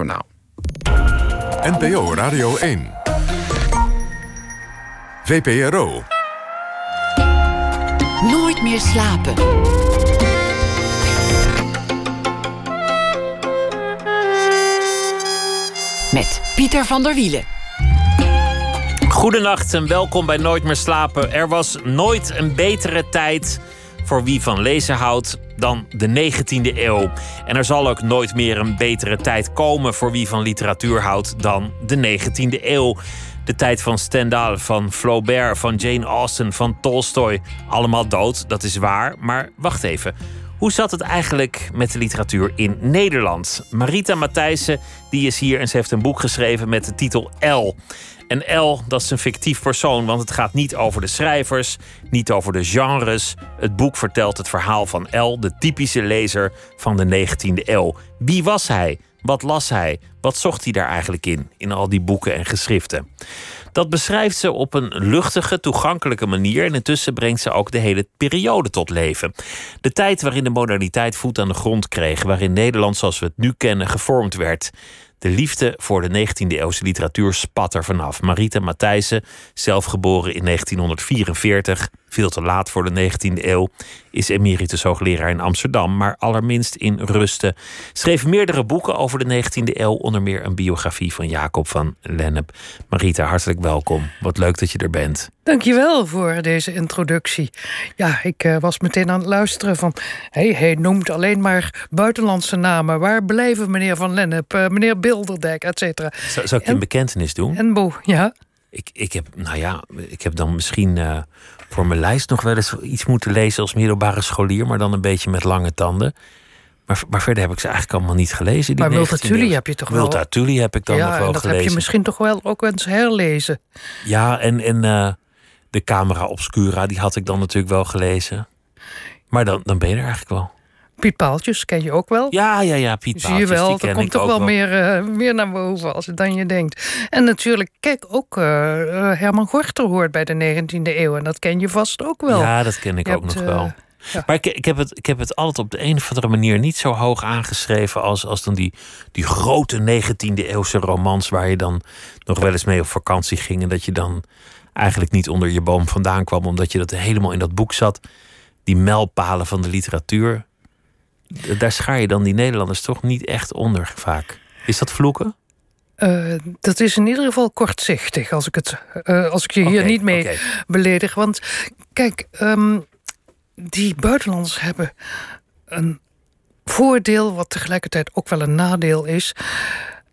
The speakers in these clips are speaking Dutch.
Journaal. NPO Radio 1. VPRO. Nooit meer slapen. Met Pieter van der Wielen. Goedenacht en welkom bij Nooit meer slapen. Er was nooit een betere tijd voor wie van lezen houdt dan de 19e eeuw. En er zal ook nooit meer een betere tijd komen voor wie van literatuur houdt dan de 19e eeuw. De tijd van Stendhal, van Flaubert, van Jane Austen, van Tolstoy. Allemaal dood, dat is waar. Maar wacht even. Hoe zat het eigenlijk met de literatuur in Nederland? Marita Matthijssen die is hier en ze heeft een boek geschreven met de titel L. En L, dat is een fictief persoon, want het gaat niet over de schrijvers, niet over de genres. Het boek vertelt het verhaal van L, de typische lezer van de 19e eeuw. Wie was hij? Wat las hij? Wat zocht hij daar eigenlijk in, in al die boeken en geschriften? Dat beschrijft ze op een luchtige, toegankelijke manier. En intussen brengt ze ook de hele periode tot leven. De tijd waarin de moderniteit voet aan de grond kreeg, waarin Nederland zoals we het nu kennen gevormd werd. De liefde voor de 19e eeuwse literatuur spat er vanaf. Marita Matthijssen, zelf geboren in 1944, veel te laat voor de 19e eeuw, is emeritus hoogleraar in Amsterdam, maar allerminst in Rusten. Schreef meerdere boeken over de 19e eeuw, onder meer een biografie van Jacob van Lennep. Marita, hartelijk welkom. Wat leuk dat je er bent. Dankjewel voor deze introductie. Ja, ik uh, was meteen aan het luisteren van... Hey, hij noemt alleen maar buitenlandse namen. Waar blijven meneer Van Lennep, uh, meneer Bilderdijk, et cetera? Zou, zou ik een bekentenis doen? En Bo, ja? Ik, ik, heb, nou ja, ik heb dan misschien uh, voor mijn lijst nog wel eens iets moeten lezen als middelbare scholier, maar dan een beetje met lange tanden. Maar, maar verder heb ik ze eigenlijk allemaal niet gelezen. Die maar Multatuli heb je toch wel? Multatuli heb ik dan ja, nog wel en dat gelezen. heb je misschien toch wel ook eens herlezen. Ja, en, en uh, de Camera Obscura, die had ik dan natuurlijk wel gelezen. Maar dan, dan ben je er eigenlijk wel. Piet Paaltjes ken je ook wel. Ja, ja, ja, Piet Zie je wel, er komt toch wel, wel, Meer, uh, meer naar boven als dan je denkt. En natuurlijk, kijk, ook uh, Herman Gorter hoort bij de 19e eeuw. En dat ken je vast ook wel. Ja, dat ken ik je ook hebt, nog wel. Ja. Maar ik, ik, heb het, ik heb het altijd op de een of andere manier niet zo hoog aangeschreven als, als dan die, die grote 19e eeuwse romans waar je dan nog wel eens mee op vakantie ging. En dat je dan eigenlijk niet onder je boom vandaan kwam, omdat je dat helemaal in dat boek zat. Die mijlpalen van de literatuur. Daar schaar je dan die Nederlanders toch niet echt onder vaak. Is dat vloeken? Uh, dat is in ieder geval kortzichtig, als ik, het, uh, als ik je hier niet mee okay. beledig. Want kijk, um, die buitenlanders hebben een voordeel, wat tegelijkertijd ook wel een nadeel is.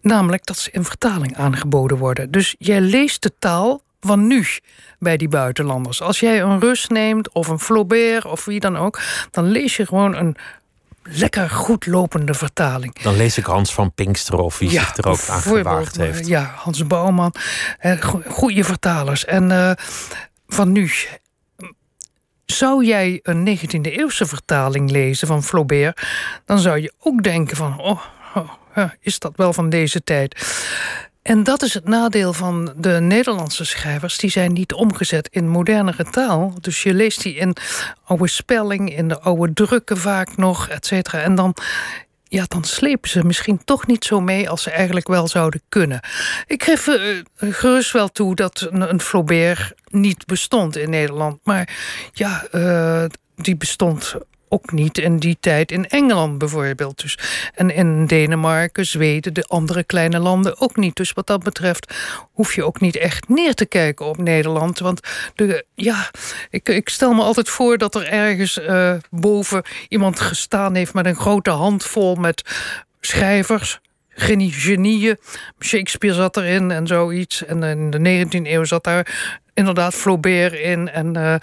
Namelijk dat ze in vertaling aangeboden worden. Dus jij leest de taal van nu bij die buitenlanders. Als jij een Rus neemt of een Flaubert of wie dan ook, dan lees je gewoon een lekker goed lopende vertaling. Dan lees ik Hans van Pinkster of wie ja, zich er ook aan gewaagd heeft. Ja, Hans Bouwman. Goede vertalers. En uh, van nu. Zou jij een 19e eeuwse vertaling lezen van Flaubert, dan zou je ook denken van, oh, oh is dat wel van deze tijd? En dat is het nadeel van de Nederlandse schrijvers. Die zijn niet omgezet in modernere taal. Dus je leest die in oude spelling, in de oude drukken vaak nog, et cetera. En dan, ja, dan slepen ze misschien toch niet zo mee als ze eigenlijk wel zouden kunnen. Ik geef uh, gerust wel toe dat een, een, Flaubert niet bestond in Nederland. Maar ja, uh, die bestond ook niet in die tijd in Engeland bijvoorbeeld. Dus, en in Denemarken, Zweden, de andere kleine landen ook niet. Dus wat dat betreft hoef je ook niet echt neer te kijken op Nederland. Want de, ja, ik, ik stel me altijd voor dat er ergens uh, boven iemand gestaan heeft met een grote handvol met schrijvers. Genie, genieën. Shakespeare zat erin en zoiets. En in de 19e eeuw zat daar inderdaad Flaubert in en uh,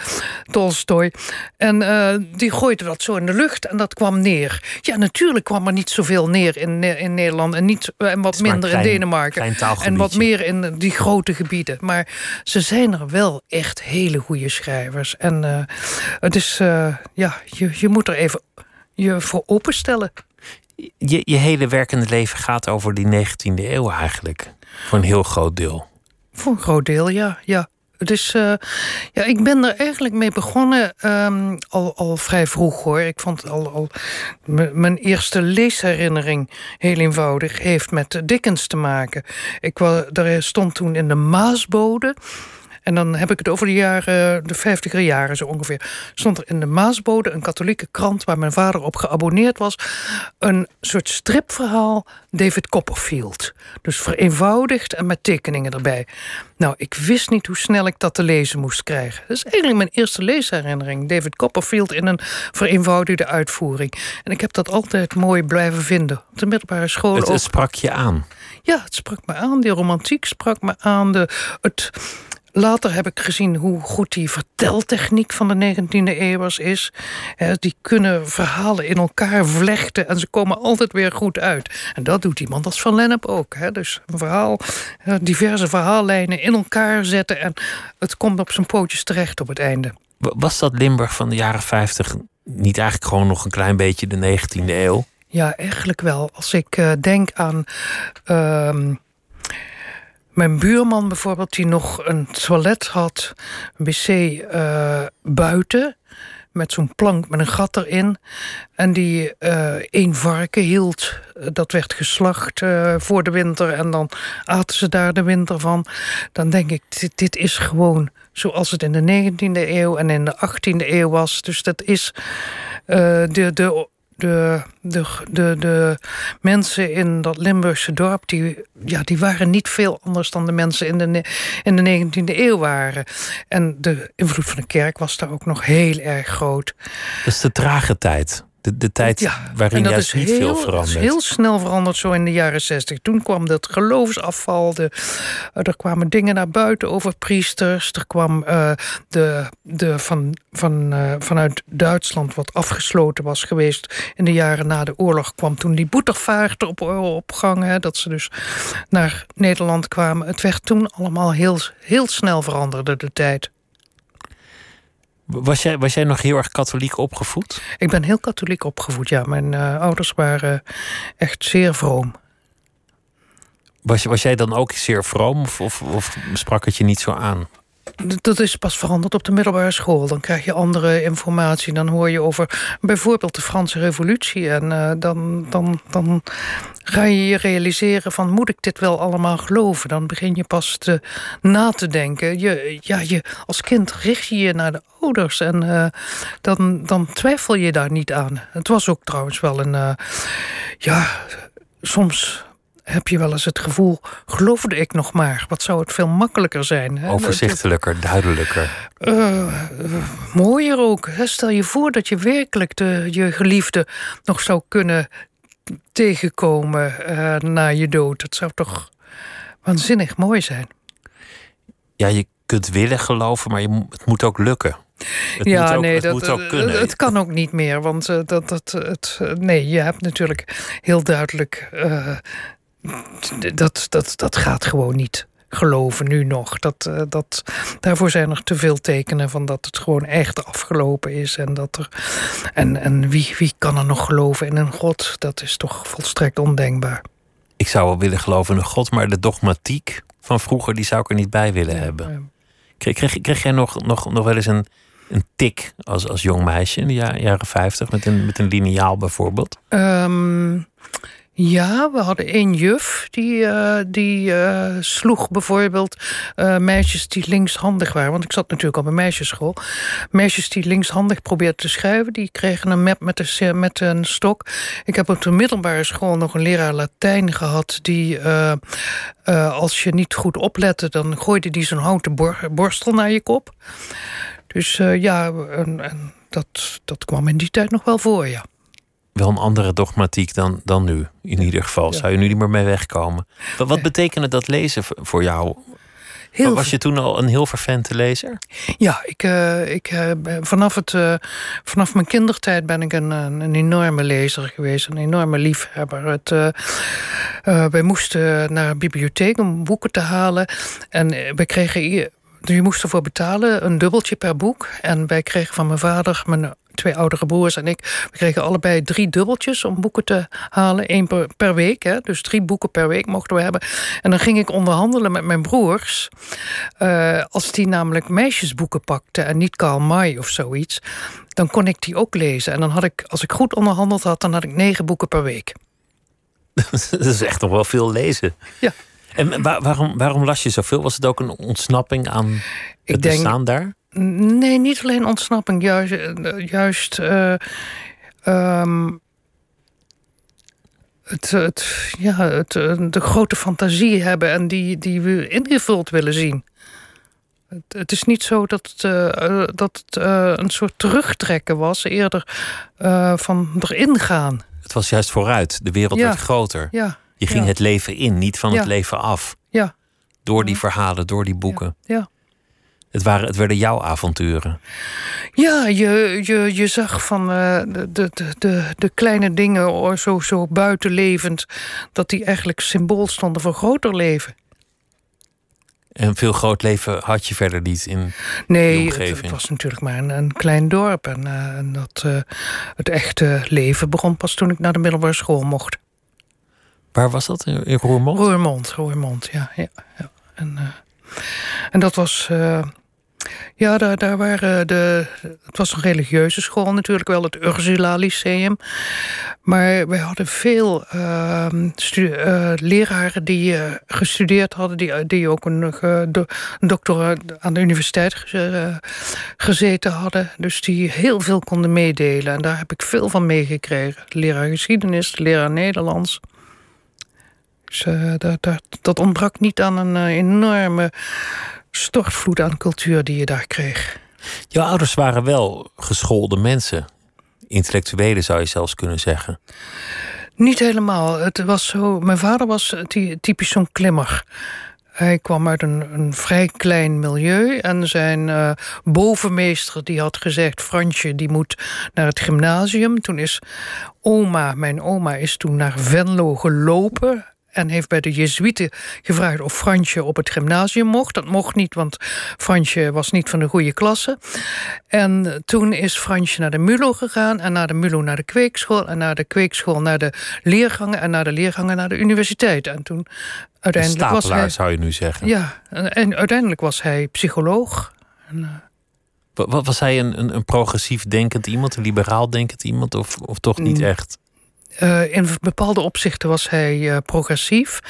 Tolstoy. En uh, die gooiden dat zo in de lucht en dat kwam neer. Ja, natuurlijk kwam er niet zoveel neer in, in Nederland en, niet, en wat minder klein, in Denemarken. En wat meer in die grote gebieden. Maar ze zijn er wel echt hele goede schrijvers. En uh, het is, ja, je, je moet er even je voor openstellen. Je, je hele werkende leven gaat over die 19e eeuw eigenlijk. Voor een heel groot deel. Voor een groot deel, ja. ja. Is, uh, ja, ik ben er eigenlijk mee begonnen um, al, al vrij vroeg hoor. Ik vond al, al mijn eerste leesherinnering heel eenvoudig heeft met Dickens te maken. Ik was, stond toen in de Maasbode en dan heb ik het over de jaren, de vijftiger jaren zo ongeveer. Stond er in de Maasbode, een katholieke krant waar mijn vader op geabonneerd was, een soort stripverhaal David Copperfield. Dus vereenvoudigd en met tekeningen erbij. Nou, ik wist niet hoe snel ik dat te lezen moest krijgen. Dat is eigenlijk mijn eerste leesherinnering. David Copperfield in een vereenvoudigde uitvoering. En ik heb dat altijd mooi blijven vinden. Op de middelbare school het, het sprak je aan? Ja, het sprak me aan. Die romantiek sprak me aan. De, het, Later heb ik gezien hoe goed die verteltechniek van de 19e eeuw is. Die kunnen verhalen in elkaar vlechten en ze komen altijd weer goed uit. En dat doet iemand als Van Lennep ook. Dus een verhaal, diverse verhaallijnen in elkaar zetten en het komt op zijn pootjes terecht op het einde. Was dat Limburg van de jaren 50 niet eigenlijk gewoon nog een klein beetje de 19e eeuw? Ja, eigenlijk wel. Als ik uh, denk aan. Uh, mijn buurman bijvoorbeeld, die nog een toilet had, een wc uh, buiten, met zo'n plank met een gat erin. En die uh, één varken hield, dat werd geslacht voor de winter en dan aten ze daar de winter van. Dan denk ik, dit, dit is gewoon zoals het in de 19e eeuw en in de 18e eeuw was. Dus dat is de, de de, de, de, de mensen in dat Limburgse dorp, die, ja, die waren niet veel anders dan de mensen in de, in de 19e eeuw waren. En de invloed van de kerk was daar ook nog heel erg groot. Dat is de trage tijd. De, de tijd ja, waarin juist niet veel verandert. Dat is heel snel veranderd zo in de jaren zestig. Toen kwam dat geloofsafval. De, er kwamen dingen naar buiten over priesters. Er kwam uh, de, de van, van, uh, vanuit Duitsland wat afgesloten was geweest... in de jaren na de oorlog kwam toen die boetervaart op, op gang. Hè, dat ze dus naar Nederland kwamen. Het werd toen allemaal heel, heel snel veranderde de tijd. Was jij, was jij nog heel erg katholiek opgevoed? Ik ben heel katholiek opgevoed, ja. Mijn uh, ouders waren echt zeer vroom. Was, was jij dan ook zeer vroom of, of, of sprak het je niet zo aan? Dat is pas veranderd op de middelbare school. Dan krijg je andere informatie. Dan hoor je over bijvoorbeeld de Franse Revolutie. En uh, dan, dan, dan ga je je realiseren van... moet ik dit wel allemaal geloven? Dan begin je pas te, na te denken. Je, ja, je, als kind richt je je naar de ouders. En uh, dan, dan twijfel je daar niet aan. Het was ook trouwens wel een... Uh, ja, soms heb je wel eens het gevoel, geloofde ik nog maar? Wat zou het veel makkelijker zijn? Hè? Overzichtelijker, duidelijker. Uh, mooier ook. Hè? Stel je voor dat je werkelijk de, je geliefde nog zou kunnen tegenkomen uh, na je dood. Dat zou toch waanzinnig mooi zijn. Ja, je kunt willen geloven, maar je, het moet ook lukken. Het ja, moet ook, nee, het dat, moet ook kunnen. Het kan ook niet meer, want uh, dat, dat, het, nee, je hebt natuurlijk heel duidelijk uh, dat, dat, dat gaat gewoon niet geloven nu nog. Dat, uh, dat, daarvoor zijn er te veel tekenen van dat het gewoon echt afgelopen is. En, dat er, en, en wie, wie kan er nog geloven in een God? Dat is toch volstrekt ondenkbaar. Ik zou wel willen geloven in een God, maar de dogmatiek van vroeger die zou ik er niet bij willen hebben. Kreeg, kreeg, kreeg jij nog, nog, nog wel eens een, een tik als, als jong meisje in de jaren 50 met een, met een lineaal bijvoorbeeld? Um, ja, we hadden één juf die, uh, die uh, sloeg bijvoorbeeld uh, meisjes die linkshandig waren. Want ik zat natuurlijk op een meisjesschool. Meisjes die linkshandig probeerden te schrijven, die kregen een map met, een, met een stok. Ik heb op de middelbare school nog een leraar Latijn gehad die, als je niet goed oplette, dan gooide die zo'n houten borstel naar je kop. Dus ja, en dat, dat kwam in die tijd nog wel voor, ja wel een andere dogmatiek dan, dan nu. In ieder geval. Zou je nu niet meer mee wegkomen. Wat, wat betekende dat lezen voor jou? Heel was je toen al een heel vervente lezer? Ja, ik, uh, ik, uh, vanaf, het, uh, vanaf mijn kindertijd ben ik een, een enorme lezer geweest. Een enorme liefhebber. Het, wij moesten naar een bibliotheek om boeken te halen. En we kregen je moest ervoor betalen, een dubbeltje per boek. En wij kregen van mijn vader, mijn twee oudere broers en ik, we kregen allebei drie dubbeltjes om boeken te halen. één per, per week, hè, dus drie boeken per week mochten we hebben. En dan ging ik onderhandelen met mijn broers. Uh, als die namelijk meisjesboeken pakte en niet Karl May of zoiets, dan kon ik die ook lezen. En dan had ik, als ik goed onderhandeld had, dan had ik negen boeken per week. dat is echt nog wel veel lezen. Ja. En waarom, waarom las je zoveel? Was het ook een ontsnapping aan het ik bestaan daar? Nee, niet alleen ontsnapping. Juist, eh, juist uh, um, het, het, ja, het, de grote fantasie hebben en die, die we ingevuld willen zien. Het, het is niet zo dat het, uh, dat het uh, een soort terugtrekken was, eerder van erin gaan. Het was juist vooruit. De wereld ja. werd groter. Ja. Je ging ja. het leven in, niet van het leven af. Ja. Door die verhalen, door die boeken. Ja. Het, waren, het werden jouw avonturen. Ja, je, je, je zag van eh, de, de, de, de kleine dingen oh, zo, zo buitenlevend... dat die eigenlijk symbool stonden voor groter leven. En veel groot leven had je verder niet in Nee, het, omgeving. het was natuurlijk maar een, een klein dorp. En, eh, en dat, eh, het echte leven begon pas toen ik naar de middelbare school mocht. Waar was dat? In, in Roermond? Roermond, Roermond, ja. ja, ja. En, en dat was... eh, ja, daar, daar waren de... Het was een religieuze school natuurlijk wel, het Ursula Lyceum. Maar wij hadden veel eh, eh, leraren die eh, gestudeerd hadden... die, die ook een, do- een doctoraat aan de universiteit ge- eh, gezeten hadden. Dus die heel veel konden meedelen. En daar heb ik veel van meegekregen. Leraar geschiedenis, de leraar Nederlands. Dus eh, dat, ontbrak niet aan een eh, enorme stortvloed aan cultuur die je daar kreeg. Jouw ouders waren wel geschoolde mensen. Intellectuelen zou je zelfs kunnen zeggen. Niet helemaal. Het was zo. Mijn vader was ty- typisch zo'n klimmer. Hij kwam uit een, een vrij klein milieu. En zijn eh, bovenmeester die had gezegd... Fransje, die moet naar het gymnasium. Toen is oma, mijn oma, is toen naar Venlo gelopen... en heeft bij de Jezuïeten gevraagd of Fransje op het gymnasium mocht. Dat mocht niet, want Fransje was niet van de goede klasse. En toen is Fransje naar de MULO gegaan... en naar de MULO naar de kweekschool... en naar de kweekschool naar de leergangen... en naar de leergangen naar de universiteit. En toen uiteindelijk was stapelaar hij... zou je nu zeggen. Ja, en, en uiteindelijk was hij psycholoog. En, eh, Wa- wa- Was hij een, een, een progressief denkend iemand, een liberaal denkend iemand, of, of toch niet Mm. echt? Eh, in bepaalde opzichten was hij eh, progressief.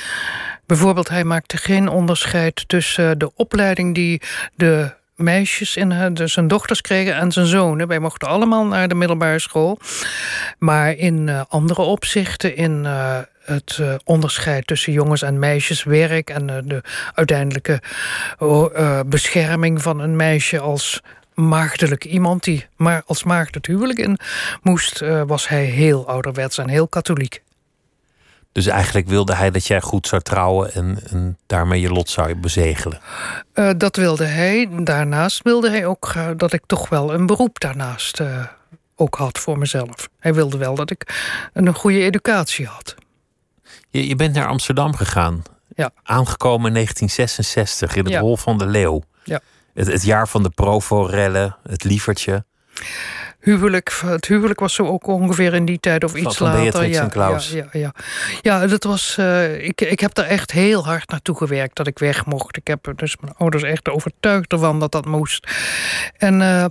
Bijvoorbeeld, hij maakte geen onderscheid tussen eh, de opleiding die de meisjes in dus zijn dochters kregen en zijn zonen. Wij mochten allemaal naar de middelbare school. Maar in andere opzichten, in het onderscheid tussen jongens en meisjes, werk en de uiteindelijke bescherming van een meisje als maagdelijk iemand die maar als maagd het huwelijk in moest, eh, was hij heel ouderwets en heel katholiek. Dus eigenlijk wilde hij dat jij goed zou trouwen en, en daarmee je lot zou bezegelen. Eh, dat wilde hij. Daarnaast wilde hij ook eh, dat ik toch wel een beroep daarnaast ook had voor mezelf. Hij wilde wel dat ik een goede educatie had. Je, je bent naar Amsterdam gegaan. Ja. Aangekomen in 1966 in het Ja. Hol van de Leeuw. Ja. Het, het jaar van de Provo-rellen, het lievertje. Huwelijk, het huwelijk was zo ook ongeveer in die tijd of iets van later. Beatrix ja, en Klaus. Ja, ja, ja. ja dat was, eh, ik, ik heb daar echt heel hard naartoe gewerkt dat ik weg mocht. Ik heb dus mijn ouders echt overtuigd ervan dat dat moest. En eh,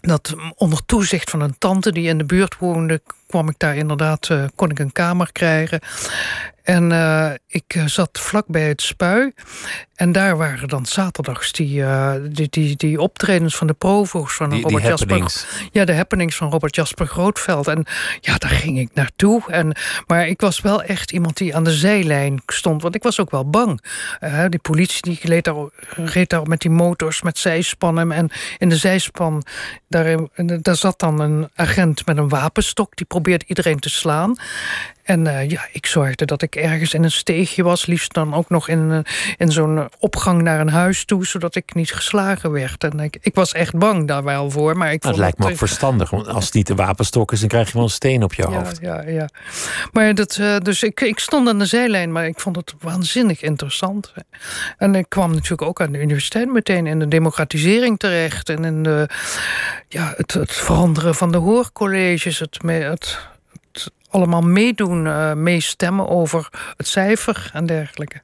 dat onder toezicht van een tante die in de buurt woonde, kwam ik daar inderdaad, eh, kon ik een kamer krijgen. En ik zat vlak bij het spui. En daar waren dan zaterdags die, eh, die, die, die optredens van de provo's van Die, die Robert Jasper. Ja, de happenings van Robert Jasper Grootveld. En ja, daar ging ik naartoe. En, maar ik was wel echt iemand die aan de zijlijn stond. Want ik was ook wel bang. Eh, die politie die reed daar, reed daar met die motors met zijspannen. En in de zijspan, daar, daar zat dan een agent met een wapenstok. Die probeerde iedereen te slaan. En eh, ja, ik zorgde dat ik ergens in een steegje was. Liefst dan ook nog in, in zo'n opgang naar een huis toe, zodat ik niet geslagen werd. En ik, ik was echt bang daar wel voor. Maar ik Nou, het lijkt me ook verstandig, want als het niet de wapenstok is, dan krijg je wel een steen op je ja, hoofd. ja, ja. Maar dat, eh, dus ik, ik stond aan de zijlijn, maar ik vond het waanzinnig interessant. En ik kwam natuurlijk ook aan de universiteit meteen in de democratisering terecht. En in de, ja, het, het veranderen van de hoorcolleges, het, het allemaal meedoen, eh, meestemmen over het cijfer en dergelijke.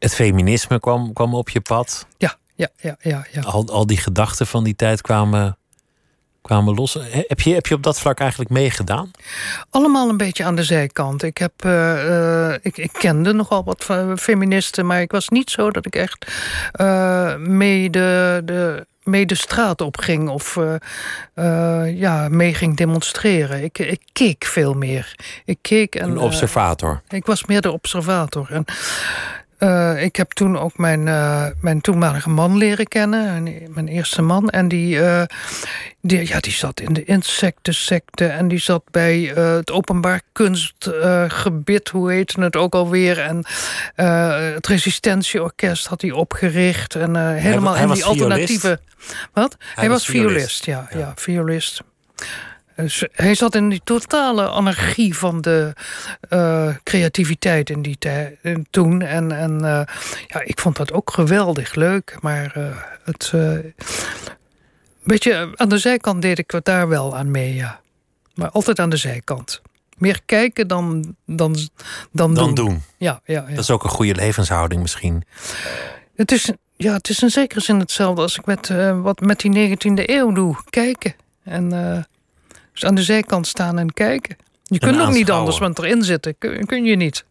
Het feminisme kwam, kwam op je pad. Ja, ja, ja, ja. ja. Al, al die gedachten van die tijd kwamen, kwamen los. He- Heb je, heb je op dat vlak eigenlijk meegedaan? Allemaal een beetje aan de zijkant. Ik, heb, eh, eh, ik, ik kende nogal wat feministen, maar ik was niet zo dat ik echt eh, mee, de, de, mee de straat op ging of ja, mee ging demonstreren. Ik, ik keek veel meer. Ik keek en, Een observator. ik was meer de observator. En, eh, ik heb toen ook mijn, eh, mijn toenmalige man leren kennen, en mijn eerste man. En die, eh, die, ja, die zat in de insectensecte en die zat bij eh, het openbaar kunstgebied, hoe heette het ook alweer. En eh, het Resistentieorkest had hij opgericht. En eh, helemaal hij in die alternatieve. Wat? Hij, was was violist, violist, ja, ja. ja. violist. Dus hij zat in die totale anarchie van de eh, creativiteit in die tijd en toen. En, en eh, ja, ik vond dat ook geweldig leuk. Maar eh, het. eh, beetje aan de zijkant deed ik wat daar wel aan mee, ja. Maar altijd aan de zijkant. Meer kijken dan, dan, dan, Dan doen. doen. Ja, ja, ja. Dat is ook een goede levenshouding misschien. Het is, ja, het is in zekere zin hetzelfde als ik met, eh, wat met die 19e eeuw doe. Kijken. En eh, dus aan de zijkant staan en kijken. Je kunt ook niet anders, want erin zitten kun, kun je niet.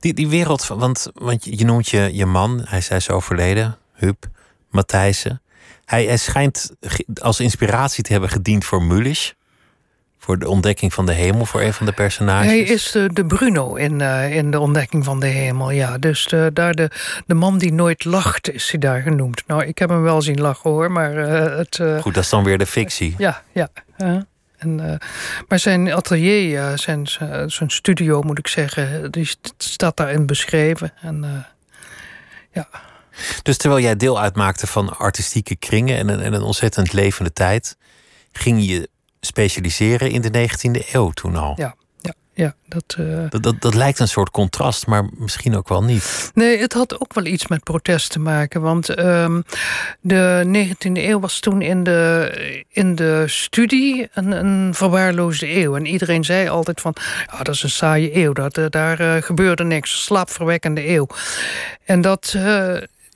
Die, die wereld, van- want, want je noemt je, je man, hij is, hij is overleden, Huub Matthijssen. Hij, hij schijnt als inspiratie te hebben gediend voor Mulisch. Voor de ontdekking van de hemel, voor een van de personages. Hij is de, de Bruno in, eh, in de ontdekking van de hemel. Ja, dus de, daar de, de man die nooit lacht, is hij daar genoemd. Nou, ik heb hem wel zien lachen hoor, maar eh, het. eh, Goed, dat is dan weer de fictie. Ja, ja. En, eh, maar zijn atelier, eh, zijn, zijn studio moet ik zeggen, die st- staat daarin beschreven. En, eh, ja. Dus terwijl jij deel uitmaakte van artistieke kringen en een, en een ontzettend levende tijd, ging je specialiseren in de 19e eeuw toen al. Ja, ja, dat, eh, Dat, dat, dat lijkt een soort contrast, maar misschien ook wel niet. Nee, het had ook wel iets met protest te maken. Want ehm, de 19e eeuw was toen in de, in de studie een, een verwaarloosde eeuw. En iedereen zei altijd van, ja, dat is een saaie eeuw. Dat, eh, daar eh, gebeurde niks, slaapverwekkende eeuw. En dat...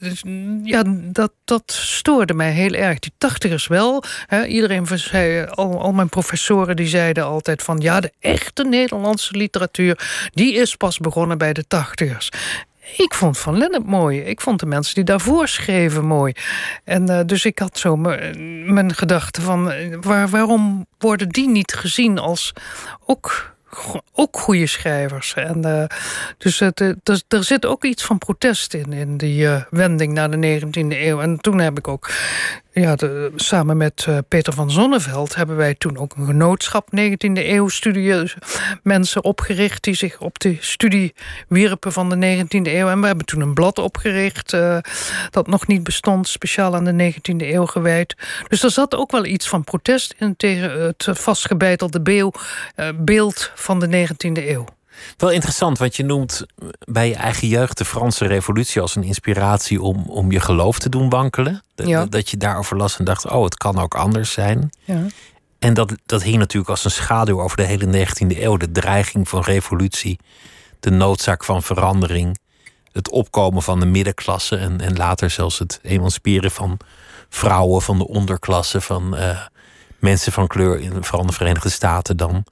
dus, ja, dat, dat stoorde mij heel erg. Die tachtigers wel. Hè, iedereen zei, al, al mijn professoren die zeiden altijd van... ja, de echte Nederlandse literatuur... die is pas begonnen bij de tachtigers. Ik vond Van Lennep mooi. Ik vond de mensen die daarvoor schreven mooi. En eh, dus ik had zo mijn, mijn gedachte van... eh, Waar, waarom worden die niet gezien als ook... Ook goede schrijvers. En, eh, dus het, eh, dus er zit ook iets van protest in, in die eh, wending naar de 19e eeuw. En toen heb ik ook, ja, samen met eh, Peter van Zonneveld, hebben wij toen ook een genootschap 19e eeuw studie mensen opgericht die zich op de studie wierpen van de 19e eeuw. En we hebben toen een blad opgericht eh, dat nog niet bestond, speciaal aan de 19e eeuw gewijd. Dus er zat ook wel iets van protest in tegen het vastgebeitelde eh, beeld van de 19e eeuw. Wel interessant, want je noemt bij je eigen jeugd de Franse Revolutie als een inspiratie om, om je geloof te doen wankelen. Dat, Ja. dat je daarover las en dacht, oh, het kan ook anders zijn. Ja. En dat, dat hing natuurlijk als een schaduw over de hele 19e eeuw. De dreiging van revolutie, de noodzaak van verandering, het opkomen van de middenklasse en, en later zelfs het emanciperen van vrouwen, van de onderklasse, van eh, mensen van kleur, in, vooral in de Verenigde Staten dan.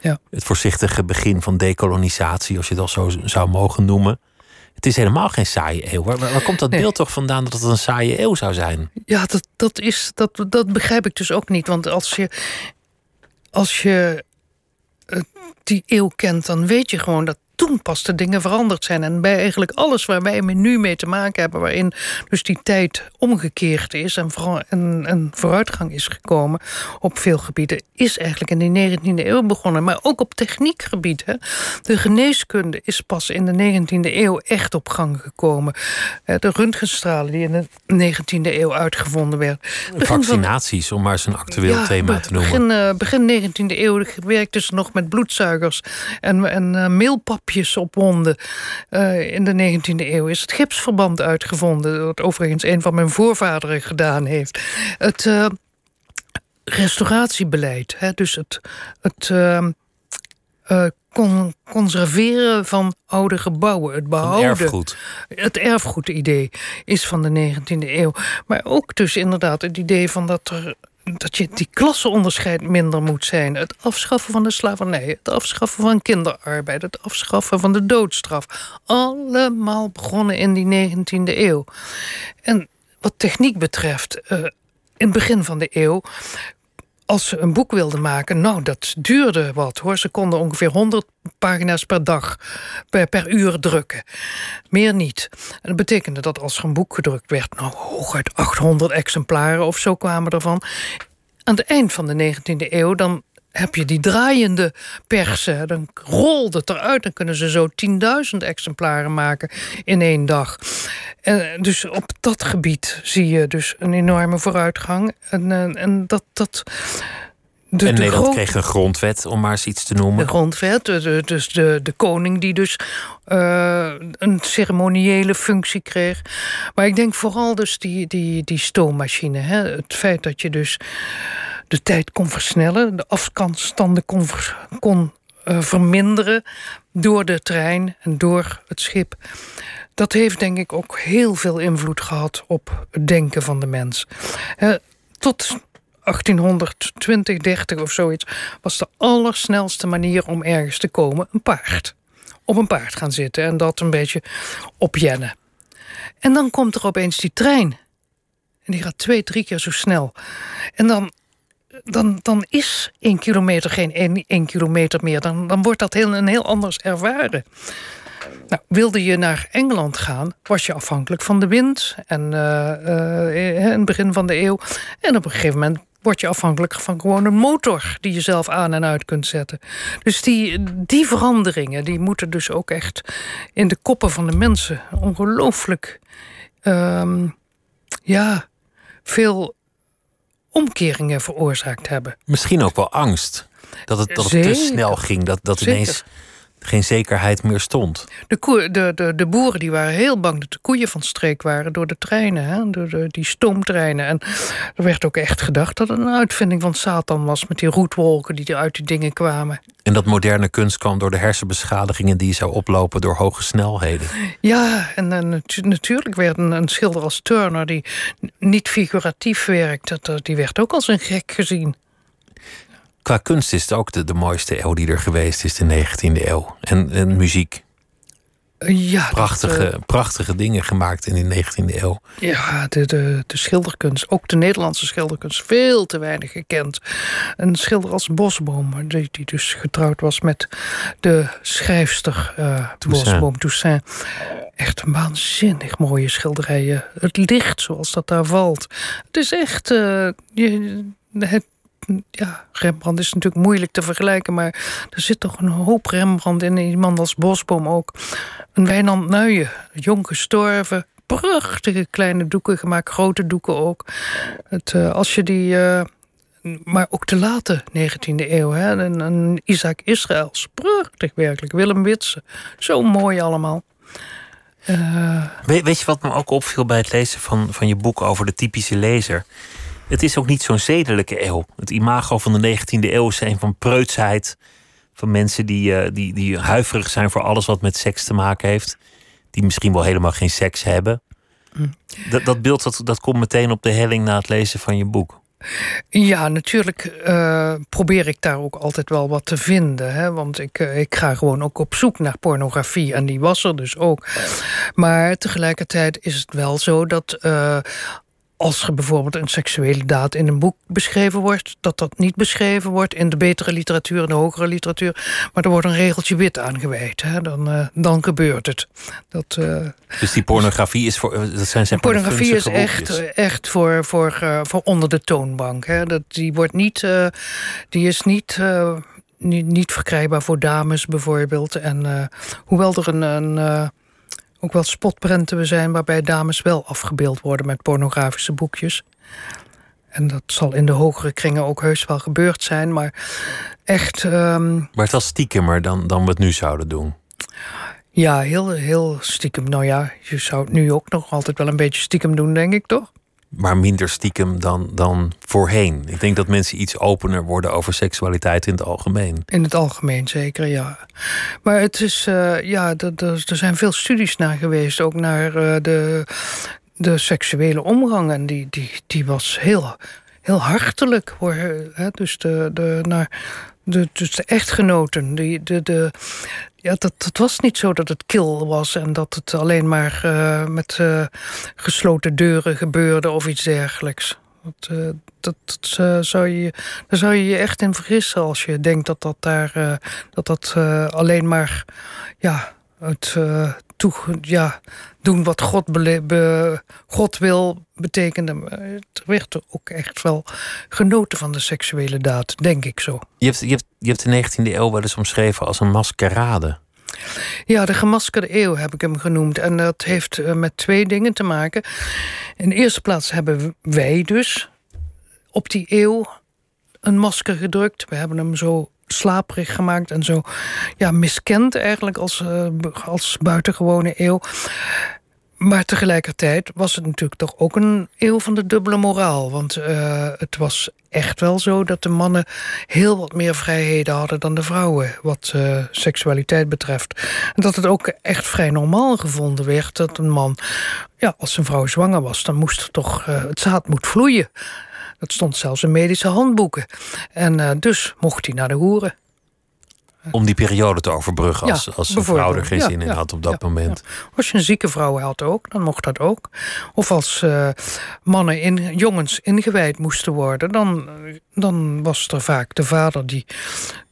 Ja. Het voorzichtige begin van decolonisatie, als je dat zo zou mogen noemen. Het is helemaal geen saaie eeuw. Waar, komt dat Nee. beeld toch vandaan dat het een saaie eeuw zou zijn? Ja, dat, dat, is, dat, dat begrijp ik dus ook niet. Want als je, als je eh, die eeuw kent, dan weet je gewoon dat toen pas de dingen veranderd zijn. En bij eigenlijk alles waar wij nu mee te maken hebben... waarin dus die tijd omgekeerd is en, vooral een, vooruitgang is gekomen... op veel gebieden, is eigenlijk in de 19e eeuw begonnen. Maar ook op techniekgebied. Hè. De geneeskunde is pas in de 19e eeuw echt op gang gekomen. De röntgenstralen die in de 19e eeuw uitgevonden werden. Vaccinaties, om maar eens een actueel thema te noemen. Begin, begin 19e eeuw werkten ze nog met bloedzuigers en, en uh, op wonden. Uh, in de 19e eeuw is het gipsverband uitgevonden, wat overigens een van mijn voorvaderen gedaan heeft. Het uh, restauratiebeleid, hè, dus het, het con conserveren van oude gebouwen. Het behouden. Erfgoed. Het erfgoedidee is van de 19e eeuw. Maar ook dus inderdaad het idee van dat er dat je die klasseonderscheid minder moet zijn. Het afschaffen van de slavernij, het afschaffen van kinderarbeid, het afschaffen van de doodstraf. Allemaal begonnen in die 19e eeuw. En wat techniek betreft, uh, in het begin van de eeuw als ze een boek wilden maken, nou, dat duurde wat hoor. Ze konden ongeveer 100 pagina's per dag, per, per uur drukken. Meer niet. En dat betekende dat als er een boek gedrukt werd, nou, hooguit 800 exemplaren of zo kwamen ervan. Aan het eind van de 19e eeuw, dan heb je die draaiende persen. Dan rolt het eruit. Dan kunnen ze zo 10.000 exemplaren maken in één dag. En dus op dat gebied zie je dus een enorme vooruitgang. En, en, en dat. dat de, en Nederland kreeg een grondwet, om maar eens iets te noemen. De grondwet, dus de, de koning die dus uh, een ceremoniële functie kreeg. Maar ik denk vooral dus die, die, die stoommachine. Hè? Het feit dat je dus de tijd kon versnellen, de afstanden kon, kon uh, verminderen door de trein en door het schip. Dat heeft denk ik ook heel veel invloed gehad op het denken van de mens. Tot 1820, 30 of zoiets was de allersnelste manier om ergens te komen een paard. Op een paard gaan zitten en dat een beetje opjennen. En dan komt er opeens die trein. En die gaat twee, drie keer zo snel. En dan dan, dan is één kilometer geen één, kilometer meer. Dan, dan wordt dat heel, een heel anders ervaren. Nou, wilde je naar Engeland gaan, was je afhankelijk van de wind. En in het begin van de eeuw. En op een gegeven moment word je afhankelijk van gewoon een motor die je zelf aan en uit kunt zetten. Dus die, die veranderingen die moeten dus ook echt in de koppen van de mensen ongelooflijk um, ja, veel omkeringen veroorzaakt hebben. Misschien ook wel angst. Dat het, dat het te snel ging. Dat, dat ineens geen zekerheid meer stond. De, koe, de, de, de boeren die waren heel bang dat de koeien van streek waren door de treinen, hè, door de, die stoomtreinen. En er werd ook echt gedacht dat het een uitvinding van Satan was met die roetwolken die er uit die dingen kwamen. En dat moderne kunst kwam door de hersenbeschadigingen die zou oplopen door hoge snelheden. Ja, en, en natuurlijk werd een, een, schilder als Turner, die niet figuratief werkt, dat, die werd ook als een gek gezien qua kunst is het ook de, de mooiste eeuw die er geweest is, de 19e eeuw. En, en muziek. Ja, prachtige, dat, uh, prachtige dingen gemaakt in de 19e eeuw. Ja, de, de, de schilderkunst, ook de Nederlandse schilderkunst, veel te weinig gekend. Een schilder als Bosboom, die, die dus getrouwd was met de schrijfster uh, Toussaint. Bosboom Toussaint. Echt een waanzinnig mooie schilderijen. Het licht zoals dat daar valt. Het is echt. Uh, je, het, ja, Rembrandt is natuurlijk moeilijk te vergelijken, maar er zit toch een hoop Rembrandt in iemand als Bosboom ook. Een Wijnand Nuijen, jong gestorven, prachtige kleine doeken gemaakt, grote doeken ook. Het, uh, als je die, uh, maar ook de late 19e eeuw, hè, een, een Isaac Israëls, prachtig werkelijk, Willem Witsen, zo mooi allemaal. Weet, weet je wat me ook opviel bij het lezen van, van je boek over de typische lezer? Het is ook niet zo'n zedelijke eeuw. Het imago van de 19e eeuw is een van preutsheid. Van mensen die, uh, die, die huiverig zijn voor alles wat met seks te maken heeft. Die misschien wel helemaal geen seks hebben. Mm. Dat, dat beeld dat, dat komt meteen op de helling na het lezen van je boek. Ja, natuurlijk uh, probeer ik daar ook altijd wel wat te vinden. Hè? Want ik, uh, ik ga gewoon ook op zoek naar pornografie. En die was er dus ook. Maar tegelijkertijd is het wel zo dat uh, als er bijvoorbeeld een seksuele daad in een boek beschreven wordt, dat dat niet beschreven wordt in de betere literatuur en de hogere literatuur, maar er wordt een regeltje wit aangeweid. Hè, dan, uh, dan gebeurt het. Dat, uh, dus die pornografie is voor. Dat zijn maar pornografie is echt, echt voor, voor, uh, voor onder de toonbank. Hè. Dat, die wordt niet. die is niet. Niet, niet verkrijgbaar voor dames bijvoorbeeld. En hoewel er een, een ook wel spotprenten zijn waarbij dames wel afgebeeld worden met pornografische boekjes. En dat zal in de hogere kringen ook heus wel gebeurd zijn, maar echt. Um... Maar het was stiekemer dan, dan we het nu zouden doen. Ja, heel, heel stiekem. Nou ja, je zou het nu ook nog altijd wel een beetje stiekem doen, denk ik toch? Maar minder stiekem dan, dan voorheen. Ik denk dat mensen iets opener worden over seksualiteit in het algemeen. In het algemeen zeker, ja. Maar het is, uh, ja, er zijn veel studies naar geweest, ook naar uh, de, de seksuele omgang. En die, die, die was heel, heel hartelijk. Hoor. Dus, de, de, naar, de, dus de echtgenoten, die, de, de, ja, dat, het was niet zo dat het kil was en dat het alleen maar uh, met uh, gesloten deuren gebeurde of iets dergelijks. Dat, uh, dat, dat zou je, daar zou je je echt in vergissen als je denkt dat dat daar dat dat alleen maar ja, het toe, ja, doen wat God, be, God wil betekende. Er werd ook echt wel genoten van de seksuele daad, denk ik zo. Je hebt, je hebt, je hebt de 19e eeuw wel eens omschreven als een maskerade. Ja, de gemaskerde eeuw heb ik hem genoemd. En dat heeft eh, met twee dingen te maken. In de eerste plaats hebben wij dus op die eeuw een masker gedrukt. We hebben hem zo slaperig gemaakt en zo ja, miskend eigenlijk als, uh, als buitengewone eeuw. Maar tegelijkertijd was het natuurlijk toch ook een eeuw van de dubbele moraal. Want uh, het was echt wel zo dat de mannen heel wat meer vrijheden hadden dan de vrouwen, wat uh, seksualiteit betreft. En dat het ook echt vrij normaal gevonden werd dat een man, ja, als een vrouw zwanger was, dan moest er toch, het zaad moet vloeien. Dat stond zelfs in medische handboeken. En uh, dus mocht hij naar de hoeren. Om die periode te overbruggen als, als een vrouw er geen zin in had op dat moment. Als je een zieke vrouw had ook, dan mocht dat ook. Of als uh, mannen, in, jongens ingewijd moesten worden... Dan, dan was er vaak de vader die,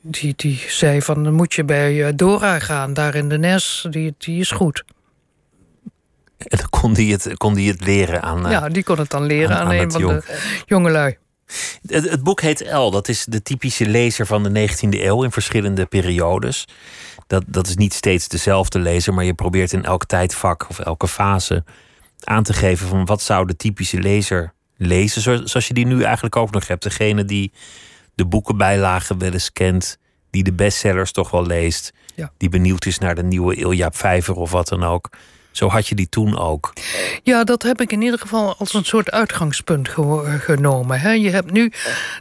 die, die zei van... dan moet je bij Dora gaan, daar in de Nes, die, die is goed. En dan kon die het, kon die het leren aan. Ja, die kon het dan leren aan, aan, een van jong. de jongelui. Het, het, boek heet L. Dat is de typische lezer van de 19e eeuw in verschillende periodes. Dat, dat is niet steeds dezelfde lezer, maar je probeert in elk tijdvak of elke fase aan te geven van wat zou de typische lezer lezen. Zoals je die nu eigenlijk ook nog hebt. Degene die de boekenbijlagen wel eens kent, die de bestsellers toch wel leest, ja. die benieuwd is naar de nieuwe Ilja Vijver of wat dan ook. Zo had je die toen ook. Ja, dat heb ik in ieder geval als een soort uitgangspunt genomen. Je hebt nu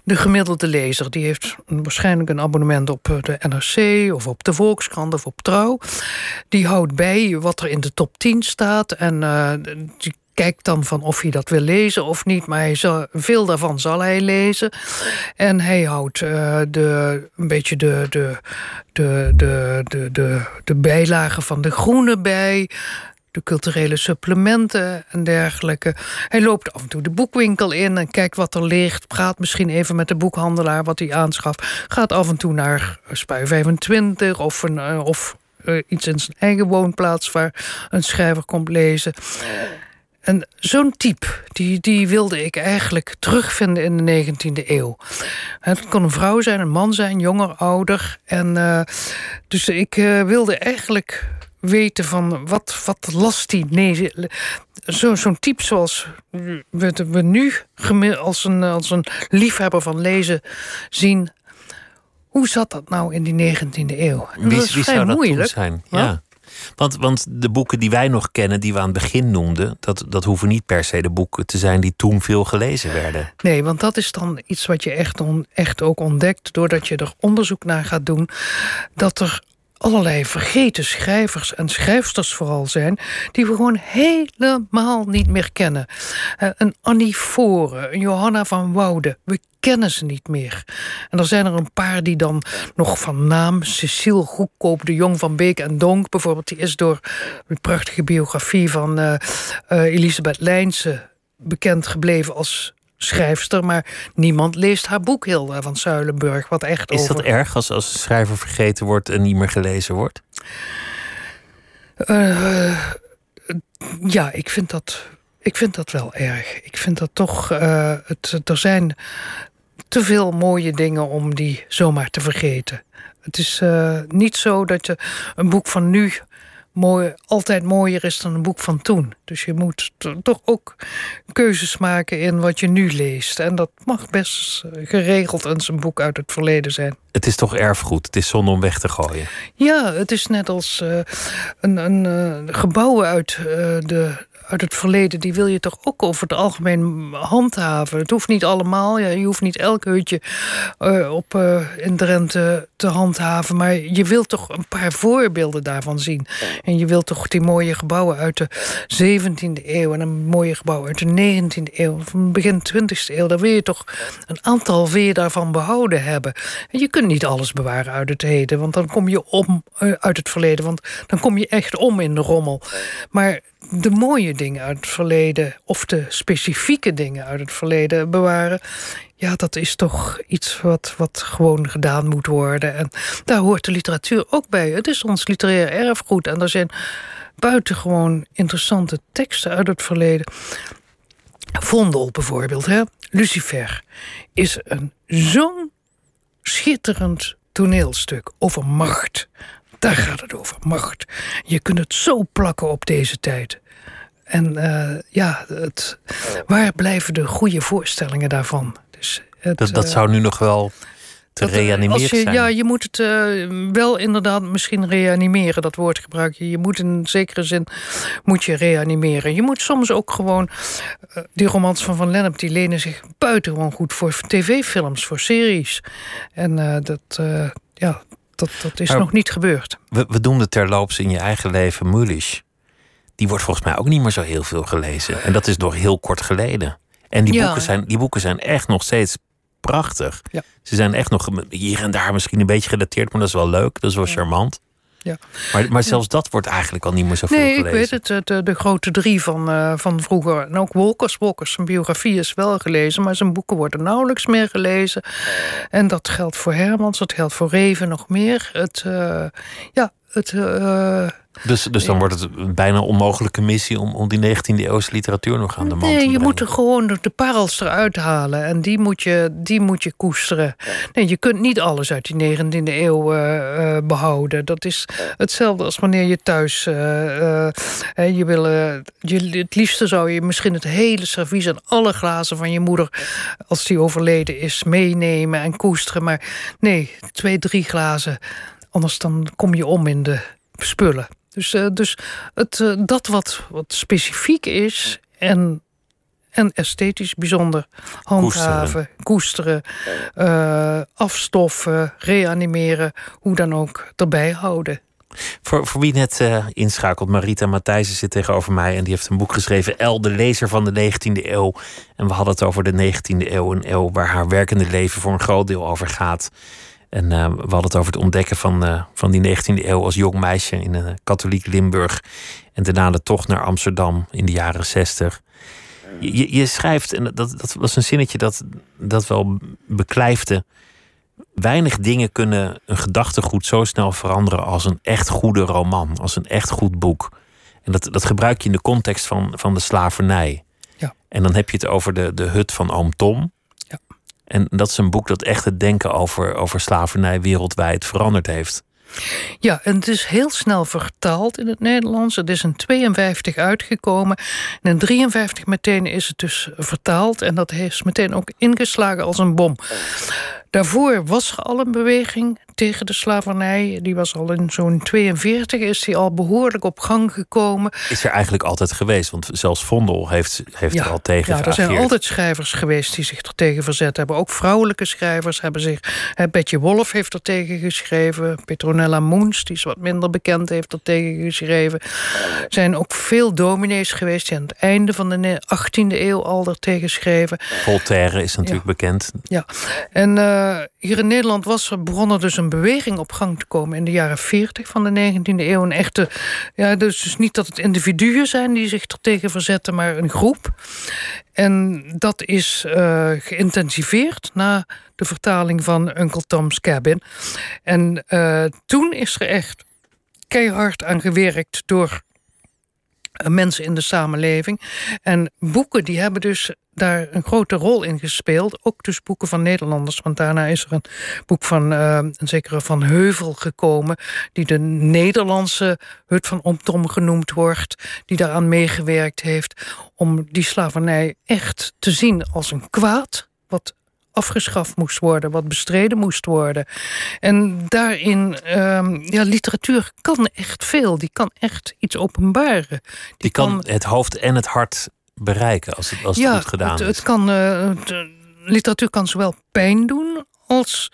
de gemiddelde lezer. Die heeft waarschijnlijk een abonnement op eh, de NRC... of op de Volkskrant of op Trouw. Die houdt bij wat er in de top 10 staat. En uh, die kijkt dan van of hij dat wil lezen of niet. Maar hij zal, veel daarvan zal hij lezen. En hij houdt de, een beetje de, de, de, de, de, de, de bijlagen van de groene bij de culturele supplementen en dergelijke. Hij loopt af en toe de boekwinkel in en kijkt wat er ligt. Praat misschien even met de boekhandelaar wat hij aanschaft. Gaat af en toe naar Spui 25 of, een, eh, of uh, iets in zijn eigen woonplaats waar een schrijver komt lezen. En zo'n type, die, die wilde ik eigenlijk terugvinden in de 19e eeuw. Het kon een vrouw zijn, een man zijn, jonger, ouder. En uh, dus ik wilde eigenlijk weten van wat, wat last die. Nee, zo'n zo type zoals we, we nu als een, als een liefhebber van lezen zien. Hoe zat dat nou in die 19e eeuw? wie, wie zou dat moeilijk. zijn? Ja. Want, want de boeken die wij nog kennen, die we aan het begin noemden, dat, dat hoeven niet per se de boeken te zijn die toen veel gelezen werden. Nee, want dat is dan iets wat je echt, on, echt ook ontdekt doordat je er onderzoek naar gaat doen. Dat er allerlei vergeten schrijvers en schrijfsters vooral zijn... die we gewoon helemaal niet meer kennen. Uh, een Annie Foren, een Johanna van Woude. We kennen ze niet meer. En er zijn er een paar die dan nog van naam... Cecile Goedkoop, de Jong van Beek en Donk bijvoorbeeld... die is door een prachtige biografie van uh, uh, Elisabeth Lijnse bekend gebleven als schrijfster, maar niemand leest haar boek Hilda van Zuilenburg. Wat echt Is over... dat erg als, als een schrijver vergeten wordt en niet meer gelezen wordt? Uh, ja, ik vind dat, ik vind dat wel erg. Ik vind dat toch. Uh, het, er zijn te veel mooie dingen om die zomaar te vergeten. Het is uh, niet zo dat je een boek van nu mooi, altijd mooier is dan een boek van toen. Dus je moet toch ook keuzes maken in wat je nu leest. En dat mag best geregeld eens een boek uit het verleden zijn. Het is toch erfgoed? Het is zonde om weg te gooien? Ja, het is net als uh, een, een uh, gebouwen uit uh, de uit het verleden, die wil je toch ook over het algemeen handhaven. Het hoeft niet allemaal, ja, je hoeft niet elk hutje uh, op, uh, in Drenthe te handhaven, maar je wilt toch een paar voorbeelden daarvan zien. En je wilt toch die mooie gebouwen uit de 17e eeuw en een mooie gebouw uit de 19e eeuw, van begin 20e eeuw, daar wil je toch een aantal weer daarvan behouden hebben. En je kunt niet alles bewaren uit het heden, want dan kom je om uh, uit het verleden, want dan kom je echt om in de rommel. Maar de mooie dingen uit het verleden of de specifieke dingen uit het verleden bewaren. Ja, dat is toch iets wat, wat gewoon gedaan moet worden. En daar hoort de literatuur ook bij. Het is ons literair erfgoed. En er zijn buitengewoon interessante teksten uit het verleden. Vondel bijvoorbeeld, hè? Lucifer, is een zo'n schitterend toneelstuk over macht. Daar gaat het over, macht. Je kunt het zo plakken op deze tijd. En uh, ja, het, waar blijven de goede voorstellingen daarvan? Dus het, dat, dat zou nu nog wel te reanimeren als je, zijn. Ja, je moet het uh, wel inderdaad misschien reanimeren. Dat woord gebruik je. Je moet in zekere zin moet je reanimeren. Je moet soms ook gewoon... Uh, die romans van Van Lennep die lenen zich buitengewoon goed voor tv-films, voor series. En uh, dat, ja, dat, dat is maar nog niet gebeurd. We, we doen het terloops in je eigen leven Mulisch. Die wordt volgens mij ook niet meer zo heel veel gelezen. En dat is nog heel kort geleden. En die, Ja. boeken, zijn, die boeken zijn echt nog steeds prachtig. Ja. Ze zijn echt nog hier en daar misschien een beetje gedateerd, maar dat is wel leuk. Dat is wel charmant. Ja. Maar, maar zelfs dat wordt eigenlijk al niet meer zoveel Nee, ik gelezen. weet het. eh, De, de grote drie van, uh, van vroeger. En ook Wolkers. Wolkers, zijn biografie is wel gelezen, maar zijn boeken worden nauwelijks meer gelezen. En dat geldt voor Hermans, dat geldt voor Reven nog meer. Het, uh, ja, het. Uh, dus, dus dan ja. wordt het een bijna onmogelijke missie om, om die 19e eeuwse literatuur nog aan de man te Nee, brengen. je moet er gewoon de parels eruit halen en die moet je, die moet je koesteren. Nee, je kunt niet alles uit die 19e eeuw uh, uh, behouden. Dat is hetzelfde als wanneer je thuis. Uh, je wil, je, het liefste zou je misschien het hele servies en alle glazen van je moeder, als die overleden is, meenemen en koesteren. Maar nee, twee, drie glazen. Anders dan kom je om in de spullen. Dus, uh, dus het, uh, dat wat, wat specifiek is en, en esthetisch bijzonder handhaven, koesteren, koesteren uh, afstoffen, reanimeren, hoe dan ook erbij houden. Voor, voor wie net uh, inschakelt, Marita Matthijssen zit tegenover mij en die heeft een boek geschreven, El, de lezer van de 19e eeuw. En we hadden het over de 19e eeuw, een eeuw waar haar werkende leven voor een groot deel over gaat. En uh, we hadden het over het ontdekken van, uh, van die 19e eeuw als jong meisje in een katholiek Limburg. En daarna de tocht naar Amsterdam in de jaren 60. Je, je schrijft, en dat, dat was een zinnetje dat, dat wel beklijfde. Weinig dingen kunnen een gedachtegoed zo snel veranderen als een echt goede roman, als een echt goed boek. En dat, dat gebruik je in de context van, van de slavernij. Ja. En dan heb je het over de, de hut van oom Tom. En dat is een boek dat echt het denken over, over slavernij wereldwijd veranderd heeft. Ja, en het is heel snel vertaald in het Nederlands. Het is in 52 uitgekomen. En in 53 meteen is het dus vertaald. En dat heeft meteen ook ingeslagen als een bom. Daarvoor was er al een beweging tegen de slavernij. Die was al in zo'n 42, is die al behoorlijk op gang gekomen. Is er eigenlijk altijd geweest? Want zelfs Vondel heeft, heeft ja, er al tegen Ja, er zijn altijd schrijvers geweest die zich er tegen verzet hebben. Ook vrouwelijke schrijvers hebben zich... Hè, Betje Wolf heeft er tegen geschreven. Petronella Moens, die is wat minder bekend, heeft er tegen geschreven. Er zijn ook veel dominees geweest die aan het einde van de 18e eeuw al er tegen schreven. Voltaire is natuurlijk ja. bekend. Ja, en... Uh, eh, hier in Nederland was er begonnen dus een beweging op gang te komen in de jaren 40 van de 19e eeuw. Een echte, ja, dus, dus niet dat het individuen zijn die zich er tegen verzetten, maar een groep. En dat is uh, geïntensiveerd na de vertaling van Uncle Tom's Cabin. En uh, toen is er echt keihard aan gewerkt door mensen in de samenleving. En boeken die hebben dus daar een grote rol in gespeeld. Ook dus boeken van Nederlanders. Want daarna is er een boek van uh, een zekere Van Heuvel gekomen... die de Nederlandse Hut van Omtom genoemd wordt... die daaraan meegewerkt heeft om die slavernij echt te zien als een kwaad... wat afgeschaft moest worden, wat bestreden moest worden. En daarin, um, ja, literatuur kan echt veel. Die kan echt iets openbaren. Die, Die kan, het hoofd en het hart bereiken als het, als het goed gedaan het, is. Het kan, uh, literatuur kan zowel pijn doen als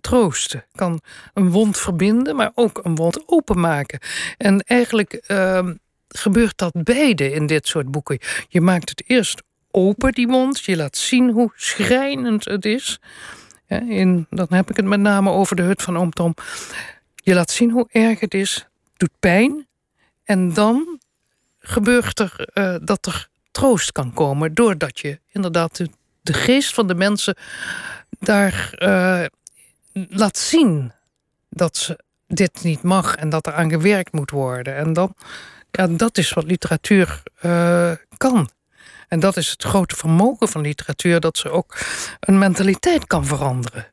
troosten. Kan een wond verbinden, maar ook een wond openmaken. En eigenlijk uh, gebeurt dat beide in dit soort boeken. Je maakt het eerst open, die mond. Je laat zien hoe schrijnend het is. in, dan heb ik het met name over de hut van oom Tom. Je laat zien hoe erg het is. doet pijn. En dan gebeurt er uh, dat er troost kan komen. Doordat je inderdaad de, geest van de mensen daar uh, laat zien dat ze dit niet mag en dat er aan gewerkt moet worden. En dan, ja, dat is wat literatuur uh, kan. En dat is het grote vermogen van literatuur, dat ze ook een mentaliteit kan veranderen.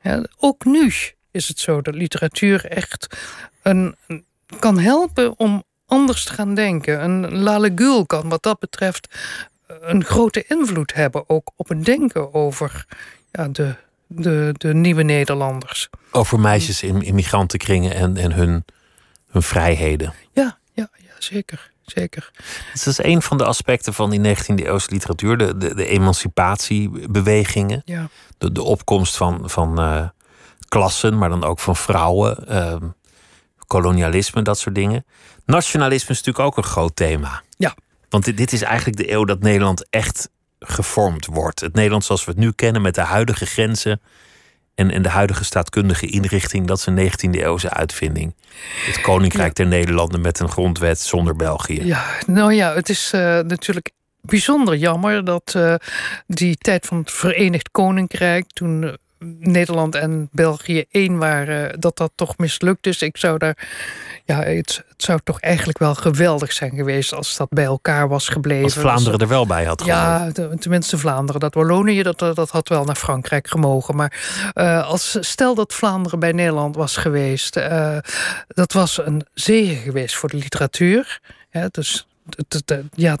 Ja, ook nu is het zo dat literatuur echt een, kan helpen om anders te gaan denken. Een Lalegul kan wat dat betreft een grote invloed hebben ook op het denken over ja, de, de, de nieuwe Nederlanders. Over meisjes in immigrantenkringen en, en hun, hun vrijheden. Ja, ja, ja zeker zeker. Dus dat is een van de aspecten van die 19e eeuwse literatuur, de, de, de emancipatiebewegingen. Ja. De, de opkomst van, van uh, klassen, maar dan ook van vrouwen, uh, kolonialisme, dat soort dingen. Nationalisme is natuurlijk ook een groot thema. Ja. Want dit, dit is eigenlijk de eeuw dat Nederland echt gevormd wordt. Het Nederland zoals we het nu kennen, met de huidige grenzen en, en de huidige staatkundige inrichting, dat is een 19e eeuwse uitvinding. Het Koninkrijk der Nederlanden met een grondwet zonder België. Ja, nou ja, het is uh, natuurlijk bijzonder jammer dat uh, die tijd van het Verenigd Koninkrijk, toen uh, Nederland en België één waren, dat dat toch mislukt is. Ik zou daar ja, het, het, zou toch eigenlijk wel geweldig zijn geweest als dat bij elkaar was gebleven. Als Vlaanderen er wel bij had Ja, tenminste Vlaanderen. Dat Wallonië, dat, dat had wel naar Frankrijk gemogen. Maar uh, als, stel dat Vlaanderen bij Nederland was geweest, uh, dat was een zegen geweest voor de literatuur. Ja, dus ja,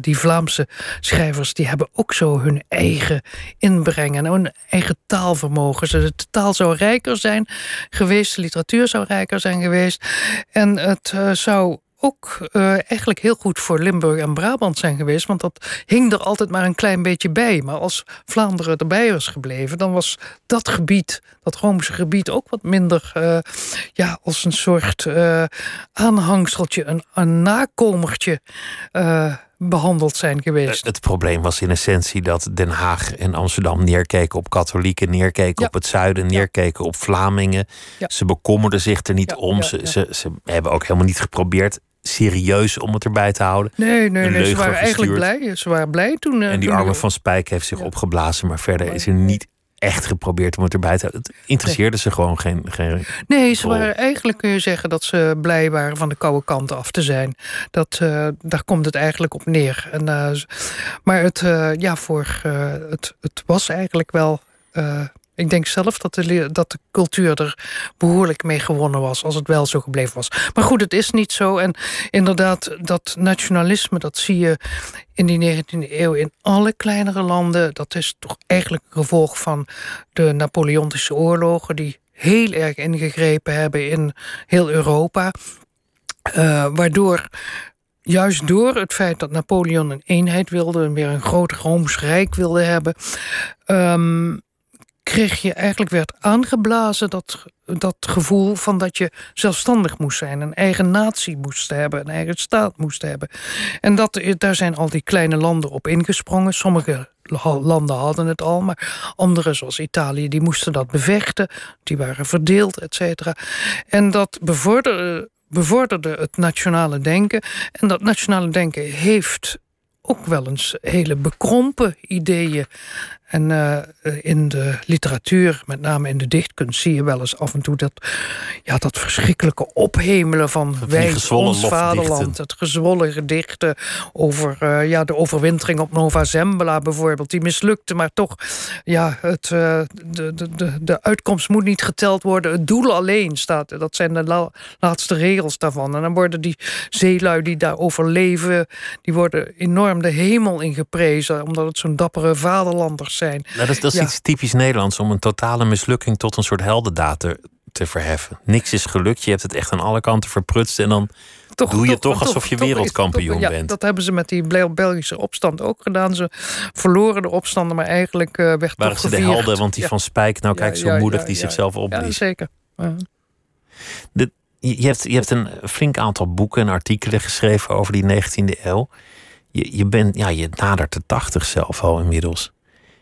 die, Vlaamse schrijvers die hebben ook zo hun eigen inbreng en hun eigen taalvermogen. De taal zou rijker zijn geweest, de literatuur zou rijker zijn geweest. En het uh, zou ook uh, eigenlijk heel goed voor Limburg en Brabant zijn geweest. Want dat hing er altijd maar een klein beetje bij. Maar als Vlaanderen erbij was gebleven, dan was dat gebied, dat Roomse gebied, ook wat minder uh, ja, als een soort uh, aanhangseltje, een, een nakomertje behandeld zijn geweest. Het probleem was in essentie dat Den Haag en Amsterdam neerkeken op katholieken, neerkeken op het zuiden, neerkeken op Vlamingen. Ja. Ze bekommerden zich er niet om. Ze, ze, ze hebben ook helemaal niet geprobeerd serieus om het erbij te houden. Nee, nee, nee ze waren eigenlijk blij. Ze waren blij toen. en die arme van Spijk heeft zich opgeblazen, maar verder is er niet echt geprobeerd om het erbij te houden. Het interesseerde nee. ze gewoon geen, geen. Nee, ze waren eigenlijk kun je zeggen dat ze blij waren van de koude kant af te zijn. Dat, uh, daar komt het eigenlijk op neer. En, uh, maar het, uh, ja, voor, het, het was eigenlijk wel ik denk zelf dat de, dat de cultuur er behoorlijk mee gewonnen was... als het wel zo gebleven was. Maar goed, het is niet zo. En inderdaad, dat nationalisme, dat zie je in die 19e eeuw in alle kleinere landen. Dat is toch eigenlijk een gevolg van de Napoleontische oorlogen... die heel erg ingegrepen hebben in heel Europa. Uh, waardoor juist door het feit dat Napoleon een eenheid wilde... weer een groot Rooms Rijk wilde hebben... Um, kreeg je eigenlijk werd aangeblazen dat, dat gevoel van dat je zelfstandig moest zijn, een eigen natie moest hebben, een eigen staat moest hebben. En dat, daar zijn al die kleine landen op ingesprongen. Sommige landen hadden het al, maar andere zoals Italië, die moesten dat bevechten. Die waren verdeeld, et cetera. En dat bevorderde, bevorderde het nationale denken. En dat nationale denken heeft ook wel eens hele bekrompen ideeën en uh, in de literatuur, met name in de dichtkunst, zie je wel eens af en toe dat, ja, dat verschrikkelijke ophemelen van wij, ons vaderland. Het gezwollen gedichten over uh, ja, de overwintering op Nova Zembla bijvoorbeeld. Die mislukte, maar toch, ja, het, uh, de, de, de, de uitkomst moet niet geteld worden. Het doel alleen staat, dat zijn de la laatste regels daarvan. En dan worden die zeelui die daar overleven, die worden enorm de hemel ingeprezen, omdat het zo'n dappere vaderlanders zijn. Nou, dat is, dat is iets typisch Nederlands om een totale mislukking tot een soort heldendaad te, te verheffen. Niks is gelukt, je hebt het echt aan alle kanten verprutst en dan toch, doe je toch, alsof je wereldkampioen ja, bent. Dat hebben ze met die Belgische opstand ook gedaan. Ze verloren de opstanden, maar eigenlijk uh, werd Waren ze de helden, want die van Spijk, nou kijk zo moedig, die zichzelf opblies. Ja, zeker. De, je, hebt, je hebt een flink aantal boeken en artikelen geschreven over die 19e eeuw. Je, je, bent, ja, je nadert de 80 zelf al inmiddels.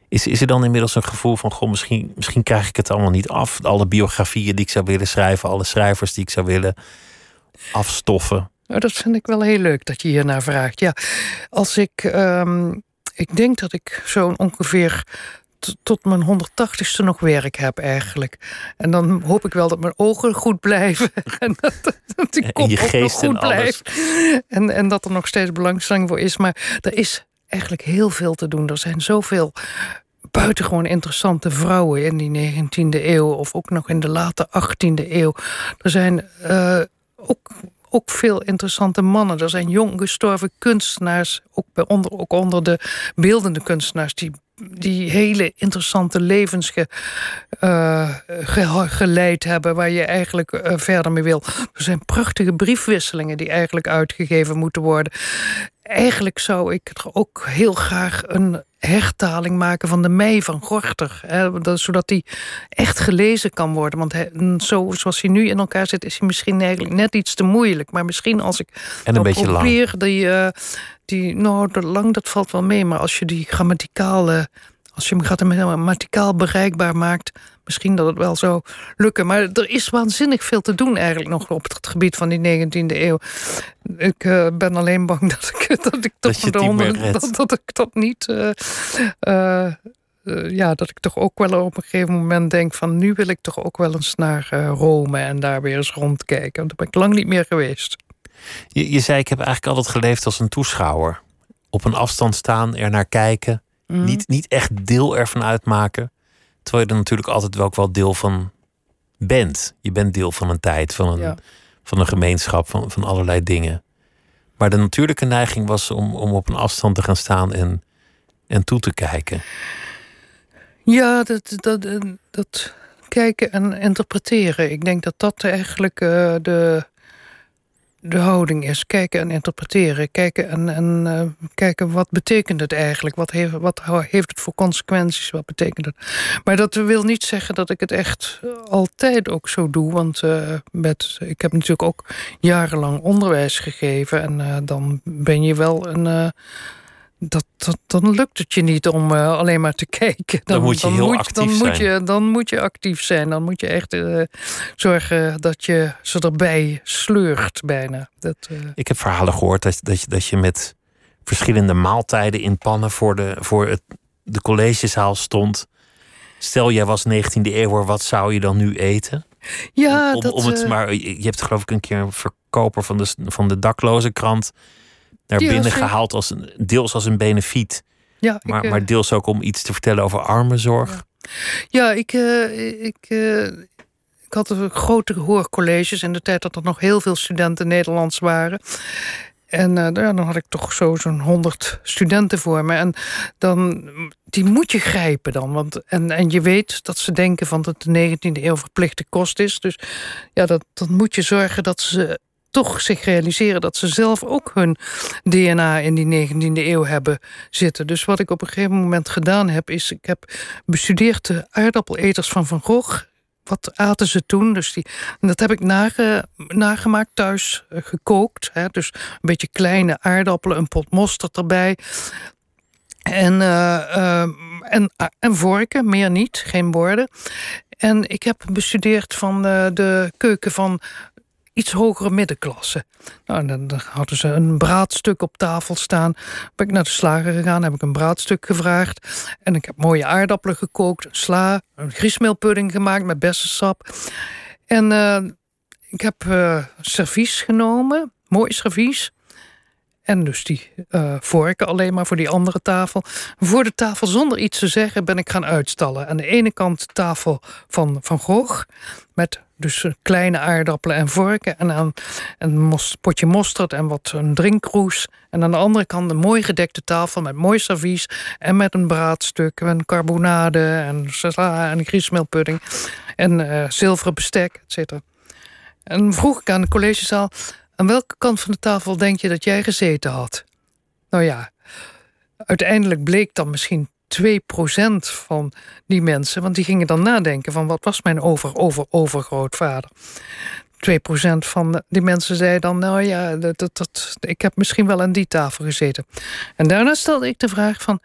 Is, is er dan inmiddels een gevoel van: goh, misschien, misschien krijg ik het allemaal niet af? Alle biografieën die ik zou willen schrijven, alle schrijvers die ik zou willen afstoffen. Nou, dat vind ik wel heel leuk dat je hier naar vraagt. Ja, als ik. Um, ik denk dat ik zo'n ongeveer tot mijn 180ste nog werk heb eigenlijk. En dan hoop ik wel dat mijn ogen goed blijven. en dat, dat die kop ook nog goed blijft. En, en dat er nog steeds belangstelling voor is. Maar er is eigenlijk heel veel te doen. Er zijn zoveel buitengewoon interessante vrouwen in die 19e eeuw, of ook nog in de late 18e eeuw. Er zijn uh, ook, ook veel interessante mannen. Er zijn jong gestorven kunstenaars, ook, onder, ook onder de beeldende kunstenaars, die die hele interessante levens ge, uh, geleid hebben, waar je eigenlijk uh, verder mee wil. Er zijn prachtige briefwisselingen die eigenlijk uitgegeven moeten worden. Eigenlijk zou ik er ook heel graag een hertaling maken van de Mei van Gorter. Hè, dat, zodat die echt gelezen kan worden. Want zo, zoals hij nu in elkaar zit, is hij misschien eigenlijk net iets te moeilijk. Maar misschien als ik en een beetje probeer lang. die. Uh, die, nou, dat lang dat valt wel mee, maar als je die grammaticale, als je hem grammaticaal bereikbaar maakt, misschien dat het wel zou lukken. Maar er is waanzinnig veel te doen eigenlijk nog op het gebied van die 19e eeuw. Ik uh, ben alleen bang dat ik dat ik toch dat, onder, dat, dat, ik dat niet. Uh, ja, dat ik toch ook wel op een gegeven moment denk van nu wil ik toch ook wel eens naar Rome en daar weer eens rondkijken. Want daar ben ik lang niet meer geweest. Je, je zei, ik heb eigenlijk altijd geleefd als een toeschouwer. Op een afstand staan, er naar kijken. Mm. Niet, niet echt deel ervan uitmaken. Terwijl je er natuurlijk altijd wel ook wel deel van bent. Je bent deel van een tijd, van een, ja. van een gemeenschap, van, van allerlei dingen. Maar de natuurlijke neiging was om, om op een afstand te gaan staan en, en toe te kijken. Ja, dat, dat, dat kijken en interpreteren. Ik denk dat dat eigenlijk uh, de, de houding is. Kijken en interpreteren. Kijken en, en uh, kijken wat betekent het eigenlijk? Wat heeft, wat heeft het voor consequenties? Wat betekent het? Maar dat wil niet zeggen dat ik het echt altijd ook zo doe. Want uh, met, ik heb natuurlijk ook jarenlang onderwijs gegeven. En dan ben je wel een dat, dat, dan lukt het je niet om uh, alleen maar te kijken. Dan, dan moet je dan heel moet, actief dan zijn. Moet je, dan moet je actief zijn. Dan moet je echt uh, zorgen dat je ze erbij sleurt bijna. Dat, uh... Ik heb verhalen gehoord dat, dat, je, dat je met verschillende maaltijden in pannen voor de, voor het, de collegezaal stond. Stel, jij was 19e eeuw, wat zou je dan nu eten? Ja, om, dat, om het maar, je hebt geloof ik een keer een verkoper van de, van de dakloze krant naar Ja, binnen gehaald als een, deels als een benefiet, ja, maar, ik, eh, maar deels ook om iets te vertellen over armenzorg. Ja, ik, eh, ik, eh, ik had een grote hoorcolleges in de tijd dat er nog heel veel studenten Nederlands waren. En ja, dan had ik toch zo zo'n honderd studenten voor me. En dan, die moet je grijpen dan. Want, en, en je weet dat ze denken van dat de 19e eeuw verplichte kost is. Dus ja, dat, dan moet je zorgen dat ze toch zich realiseren dat ze zelf ook hun DNA in die 19e eeuw hebben zitten. Dus wat ik op een gegeven moment gedaan heb, is ik heb bestudeerd de aardappeleters van Van Gogh. Wat aten ze toen? Dus die, dat heb ik nage, nagemaakt thuis eh, gekookt. Hè? Dus een beetje kleine aardappelen, een pot mosterd erbij. En, uh, en, en vorken, meer niet, geen borden. En ik heb bestudeerd van de keuken van iets hogere middenklasse. Nou, dan, dan, hadden ze een braadstuk op tafel staan. Ben ik naar de slager gegaan, heb ik een braadstuk gevraagd. En ik heb mooie aardappelen gekookt, een sla, een griesmeelpudding gemaakt met bessensap. En uh, ik heb uh, servies genomen, mooi servies. En dus die uh, vorken alleen maar voor die andere tafel. Voor de tafel zonder iets te zeggen ben ik gaan uitstallen. Aan de ene kant tafel van Van Gogh. Met dus eh, kleine aardappelen en vorken. En aan een potje mosterd en wat een drinkroes. En aan de andere kant een mooi gedekte tafel met mooi servies. En met een braadstuk en carbonade en sala en griesmeelpudding. En uh, zilveren bestek, et cetera. En vroeg ik aan de collegezaal... aan welke kant van de tafel denk je dat jij gezeten had? Nou ja, uiteindelijk bleek dan misschien 2% van die mensen, want die gingen dan nadenken van wat was mijn over, over, overgrootvader. 2% van die mensen zeiden dan, nou ja, dat, dat, dat, ik heb misschien wel aan die tafel gezeten. En daarna stelde ik de vraag van,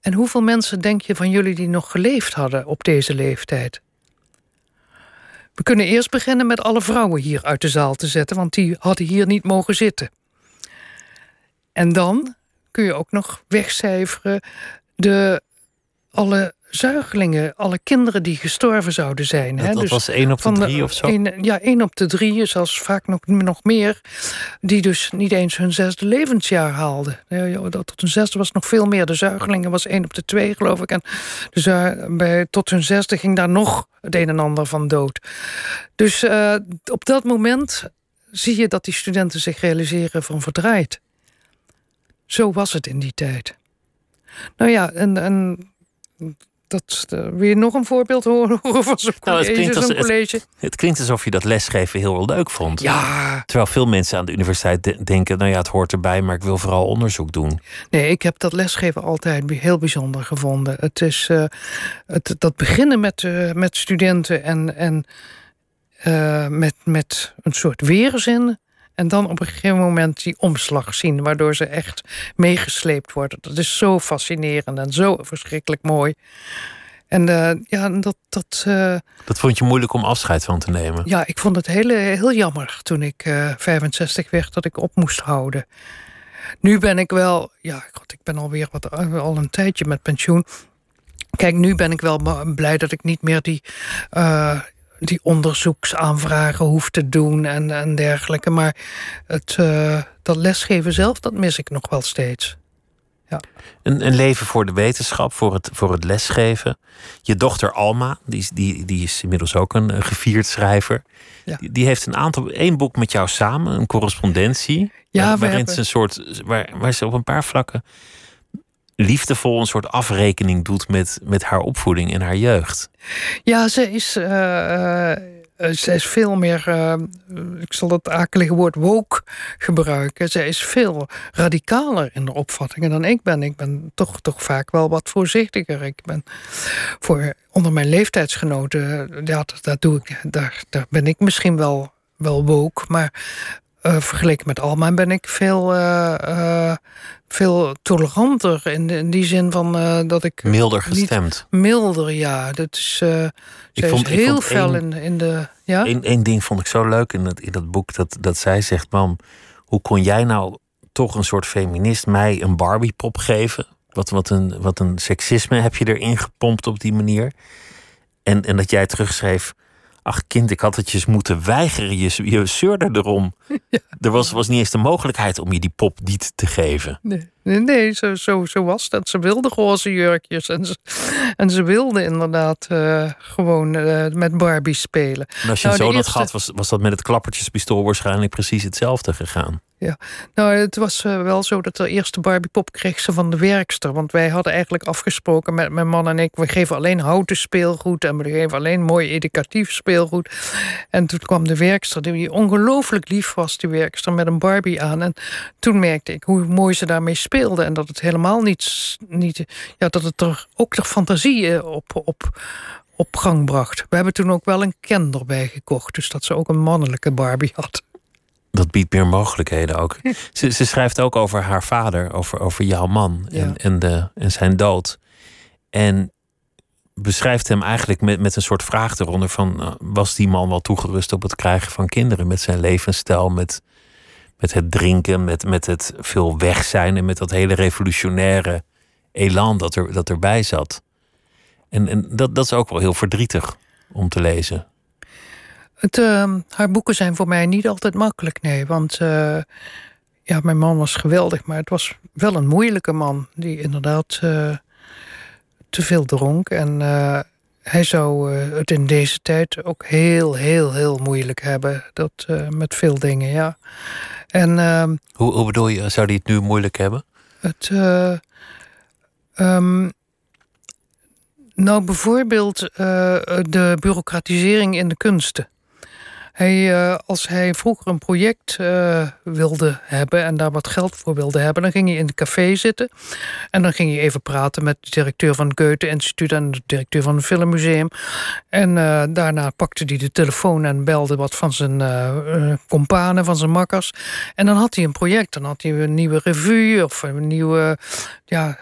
en hoeveel mensen denk je van jullie die nog geleefd hadden op deze leeftijd? We kunnen eerst beginnen met alle vrouwen hier uit de zaal te zetten, want die hadden hier niet mogen zitten. En dan kun je ook nog wegcijferen de, alle zuigelingen, alle kinderen die gestorven zouden zijn. Dat, hè? dat dus was één op de drie of zo? ja, één op de drie, zelfs vaak nog, nog meer... die dus niet eens hun zesde levensjaar haalden. Tot hun zesde was nog veel meer. De zuigelingen was één op de twee, geloof ik. En dus, bij, tot hun zesde ging daar nog het een en ander van dood. Dus uh, op dat moment zie je dat die studenten zich realiseren van verdraaid. Zo was het in die tijd. Nou ja, en, en dat, uh, wil je nog een voorbeeld horen van zo'n nou, het klinkt, als, college? Het, het, klinkt alsof je dat lesgeven heel leuk vond. Ja. Terwijl veel mensen aan de universiteit denken... nou ja, het hoort erbij, maar ik wil vooral onderzoek doen. Nee, ik heb dat lesgeven altijd heel bijzonder gevonden. Het is uh, het, dat beginnen met, uh, met studenten en, en met, met een soort weerzin... En dan op een gegeven moment die omslag zien, waardoor ze echt meegesleept worden. Dat is zo fascinerend en zo verschrikkelijk mooi. En uh, ja, dat. Dat, uh, dat vond je moeilijk om afscheid van te nemen? Ja, ik vond het heel, heel jammer toen ik uh, eh, 65 werd dat ik op moest houden. Nu ben ik wel, ja, God, ik ben alweer wat, al een tijdje met pensioen. Kijk, nu ben ik wel blij dat ik niet meer die die onderzoeksaanvragen hoeft te doen en, en dergelijke. Maar het, uh, dat lesgeven zelf, dat mis ik nog wel steeds. Ja. Een, een, leven voor de wetenschap, voor het, voor het lesgeven. Je dochter Alma, die, is, die, die is inmiddels ook een, gevierd schrijver. Ja. Die, die, heeft een aantal, één boek met jou samen, een correspondentie. Ja, waar, waarin hebben... ze een soort, waar, waar ze op een paar vlakken liefdevol een soort afrekening doet met, met haar opvoeding en haar jeugd. Ja, ze is, uh, ze is veel meer, uh, ik zal het akelige woord woke gebruiken. Ze is veel radicaler in de opvattingen dan ik ben. Ik ben toch, toch vaak wel wat voorzichtiger. Ik ben voor onder mijn leeftijdsgenoten, ja, dat, doe ik, daar, daar ben ik misschien wel, wel woke. Maar uh, vergeleken met Alma ben ik veel, uh, uh, veel toleranter. In, in, die zin van dat ik. Milder gestemd. Milder, ja. Dat is, ik vond, is heel fel in, in de. Ja? Eén ding vond ik zo leuk in, dat in dat boek. Dat, dat zij zegt: Mam, hoe kon jij nou toch een soort feminist mij een Barbie-pop geven? Wat, wat, een, wat een seksisme heb je erin gepompt op die manier? En, en dat jij terugschreef Ach kind, ik had het je moeten weigeren. Je, je zeurde erom. Er was, was niet eens de mogelijkheid om je die pop niet te geven. Nee, nee, nee zo, zo, zo was dat. Ze wilde roze jurkjes. En ze, en ze wilde inderdaad uh, gewoon uh, met Barbie spelen. En als je nou, eerste... had gehad, was, was dat met het klappertjespistool waarschijnlijk precies hetzelfde gegaan. Ja, nou, het was uh, wel zo dat de eerste Barbiepop kreeg ze van de werkster. Want wij hadden eigenlijk afgesproken met mijn man en ik... we geven alleen houten speelgoed en we geven alleen mooi educatief speelgoed. En toen kwam de werkster, die ongelooflijk lief was, die werkster... met een Barbie aan. En toen merkte ik hoe mooi ze daarmee speelde... en dat het helemaal niet... niet ja, dat het er ook de fantasie op... op op gang bracht. We hebben toen ook wel een Ken erbij gekocht, dus dat ze ook een mannelijke Barbie had. dat biedt meer mogelijkheden ook. Ze, ze schrijft ook over haar vader, over, over jouw man en, en, de, en zijn dood. En beschrijft hem eigenlijk met, met een soort vraag eronder van... Uh, was die man wel toegerust op het krijgen van kinderen... met zijn levensstijl, met, met het drinken, met, met het veel weg zijn... en met dat hele revolutionaire elan dat, er, dat erbij zat. En, en dat, dat is ook wel heel verdrietig om te lezen. Het, uh, haar boeken zijn voor mij niet altijd makkelijk, nee. Want uh, ja, mijn man was geweldig, maar het was wel een moeilijke man... die inderdaad uh, te veel dronk. En uh, hij zou het in deze tijd ook heel, heel, heel moeilijk hebben. Dat met veel dingen, ja. En, ehm, hoe, hoe bedoel je, zou hij het nu moeilijk hebben? Het... Um, nou, bijvoorbeeld de bureaucratisering in de kunsten. Hij, uh, als hij vroeger een project uh, wilde hebben en daar wat geld voor wilde hebben, dan ging hij in de café zitten. En dan ging hij even praten met de directeur van het Goethe-instituut en de directeur van het Filmmuseum. En uh, daarna pakte hij de telefoon en belde wat van zijn companen, van zijn makkers. En dan had hij een project. Dan had hij een nieuwe revue of een nieuwe ja,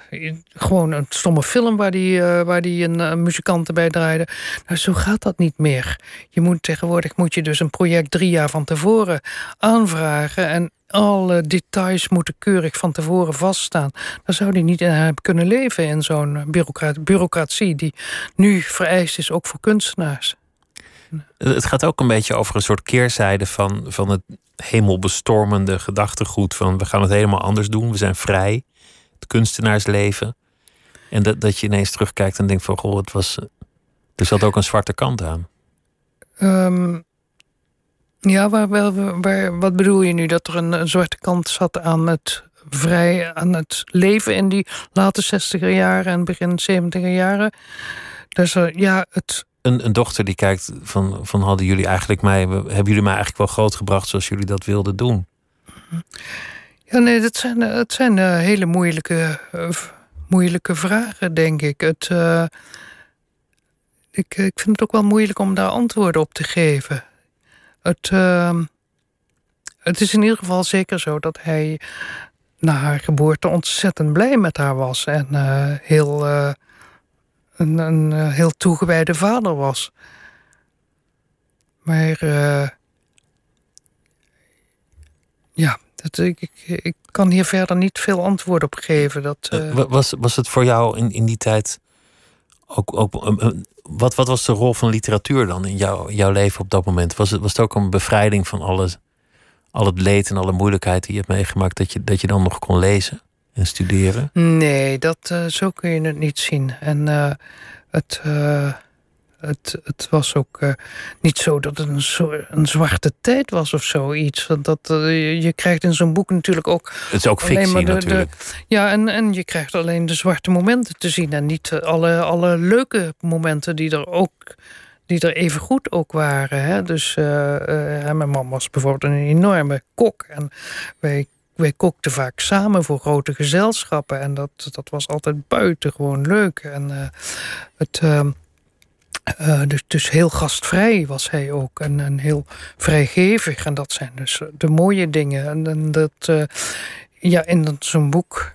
gewoon een stomme film waar die, uh, waar die een, een muzikant erbij draaide. Nou, zo gaat dat niet meer. Je moet tegenwoordig moet je dus een project drie jaar van tevoren aanvragen. En alle details moeten keurig van tevoren vaststaan. Dan zou die niet hebben kunnen leven in zo'n bureaucratie die nu vereist is, ook voor kunstenaars. Het gaat ook een beetje over een soort keerzijde van, van het hemelbestormende gedachtegoed. Van we gaan het helemaal anders doen, we zijn vrij het kunstenaarsleven. En dat, dat je ineens terugkijkt en denkt van goh, het was. Er zat ook een zwarte kant aan. Um, ja, waar, waar, waar, wat bedoel je nu? Dat er een, een, zwarte kant zat aan het vrij, aan het leven in die late zestiger jaren en begin zeventiger jaren. Dus uh, ja, het. Een, een dochter die kijkt van, van hadden jullie eigenlijk mij, hebben jullie mij eigenlijk wel groot gebracht zoals jullie dat wilden doen? Ja, nee, dat zijn, het zijn uh, hele moeilijke, uh, moeilijke vragen, denk ik. Het, ik. Ik vind het ook wel moeilijk om daar antwoorden op te geven. Het, ehm, het is in ieder geval zeker zo dat hij na haar geboorte ontzettend blij met haar was. En heel, een, een heel toegewijde vader was. Maar ja, dat, ik, ik, ik, kan hier verder niet veel antwoord op geven. Dat, uh... was, was het voor jou in, in die tijd ook. ook wat, wat was de rol van literatuur dan in jouw, jouw leven op dat moment? Was het, was het ook een bevrijding van alles, al het leed en alle moeilijkheid die je hebt meegemaakt, dat je, dat je dan nog kon lezen en studeren? Nee, dat, uh, zo kun je het niet zien. En uh, het het, het was ook uh, niet zo dat het een, zo, een zwarte tijd was of zoiets. Dat, uh, je krijgt in zo'n boek natuurlijk ook. Het is ook fictie de, natuurlijk. De, ja, en, en je krijgt alleen de zwarte momenten te zien. En niet alle, alle leuke momenten die er ook. Die er even goed ook waren. Hè? Dus uh, mijn man was bijvoorbeeld een enorme kok. En wij wij kookten vaak samen voor grote gezelschappen. En dat, dat was altijd buitengewoon leuk. En het, ehm, uh, dus, dus heel gastvrij was hij ook en, en heel vrijgevig. En dat zijn dus de mooie dingen. En, dat, uh, ja, in zo'n boek,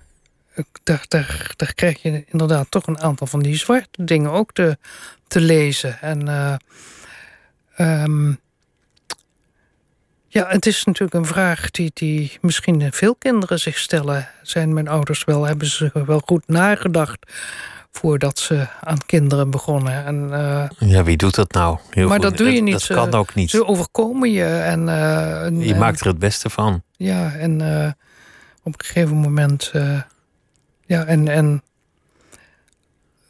daar, daar, daar krijg je inderdaad toch een aantal van die zwarte dingen ook te, te lezen. En um, ja, het is natuurlijk een vraag die, die misschien veel kinderen zich stellen. Zijn mijn ouders wel, hebben ze wel goed nagedacht voordat ze aan kinderen begonnen. En, uh, ja, wie doet dat nou? Heel maar goed. dat doe je niet. Dat kan ook niet. Ze overkomen je. En, uh, en je en, maakt er het beste van. Ja, en op een gegeven moment... ja, en, en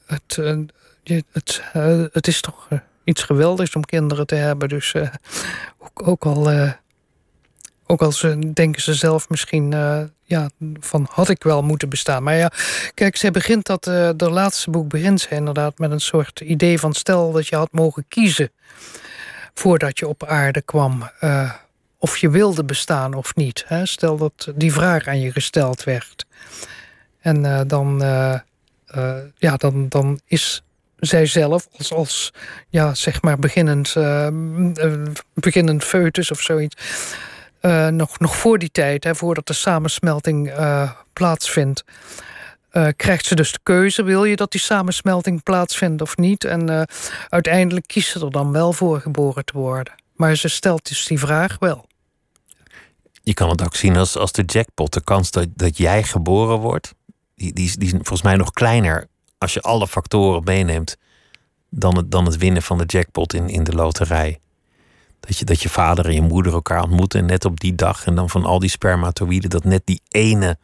het, het, het is toch iets geweldigs om kinderen te hebben. Dus ook, ook al... ook al ze, denken ze zelf misschien ja, van had ik wel moeten bestaan. Maar ja, kijk, zij begint dat, uh, de laatste boek begint ze inderdaad met een soort idee van stel dat je had mogen kiezen voordat je op aarde kwam. Of je wilde bestaan of niet. Hè? Stel dat die vraag aan je gesteld werd. En dan, ja, dan, dan is zij zelf als, als ja, zeg maar beginnend, beginnend foetus of zoiets eh, nog, nog voor die tijd, hè, voordat de samensmelting uh, plaatsvindt, uh, krijgt ze dus de keuze: wil je dat die samensmelting plaatsvindt of niet? En uiteindelijk kiest ze er dan wel voor geboren te worden. Maar ze stelt dus die vraag wel. Je kan het ook zien als, als de jackpot. De kans dat, dat jij geboren wordt, die, die, die is volgens mij nog kleiner als je alle factoren meeneemt dan het, dan het winnen van de jackpot in, in de loterij. Dat je, dat je vader en je moeder elkaar ontmoeten net op die dag. En dan van al die spermatoïden dat net die ene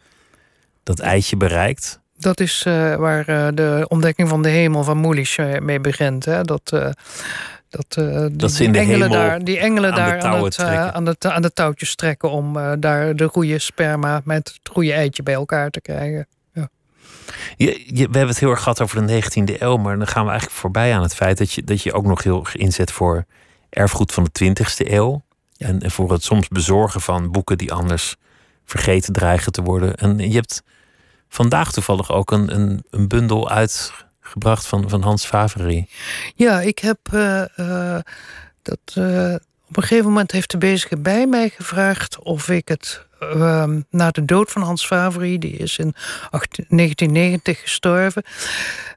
dat eitje bereikt. Dat is uh, waar uh, de ontdekking van de hemel van Moelisch mee begint. Hè? Dat, uh, dat, die, dat ze in de engelen hemel daar, die engelen aan daar de aan, het, aan, de, aan de touwtjes trekken om daar de goede sperma met het goede eitje bij elkaar te krijgen. Ja. Je, je, we hebben het heel erg gehad over de 19e eeuw, maar dan gaan we eigenlijk voorbij aan het feit dat je, dat je ook nog heel erg inzet voor erfgoed van de 20e eeuw. En, voor het soms bezorgen van boeken die anders vergeten dreigen te worden. En je hebt vandaag toevallig ook een, een, een bundel uitgebracht van, van Hans Favery. Ja, ik heb uh, uh, dat. Uh, op een gegeven moment heeft de bezige bij mij gevraagd of ik het uh, na de dood van Hans Favre, die is in 1990 gestorven,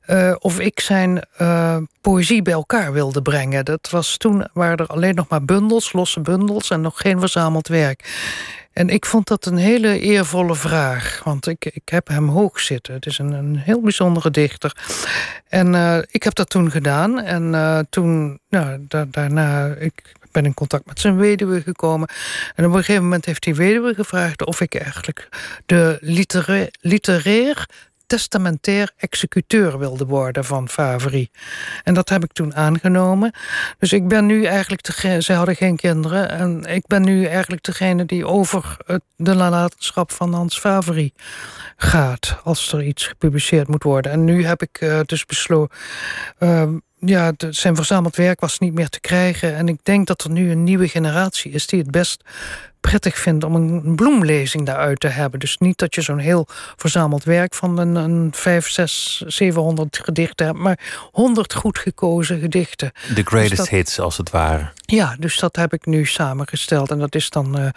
uh, of ik zijn uh, poëzie bij elkaar wilde brengen. Dat was toen waren er alleen nog maar bundels, losse bundels en nog geen verzameld werk. En ik vond dat een hele eervolle vraag, want ik, ik heb hem hoog zitten. Het is een, een heel bijzondere dichter. En uh, ik heb dat toen gedaan. En toen, nou, da daarna, ik ben in contact met zijn weduwe gekomen. En op een gegeven moment heeft die weduwe gevraagd of ik eigenlijk de literair, literair testamentair executeur wilde worden van Favri. En dat heb ik toen aangenomen. Dus ik ben nu eigenlijk degene, ze hadden geen kinderen, en ik ben nu eigenlijk degene die over de nalatenschap van Hans Favri gaat, als er iets gepubliceerd moet worden. En nu heb ik uh, dus besloten. Uh, ja, zijn verzameld werk was niet meer te krijgen. En ik denk dat er nu een nieuwe generatie is die het best prettig vindt om een bloemlezing daaruit te hebben. Dus niet dat je zo'n heel verzameld werk van een, een 5, 6, 700 gedichten hebt, maar 100 goed gekozen gedichten. The greatest dus hits, als het ware. Ja, dus dat heb ik nu samengesteld. En dat is dan uh,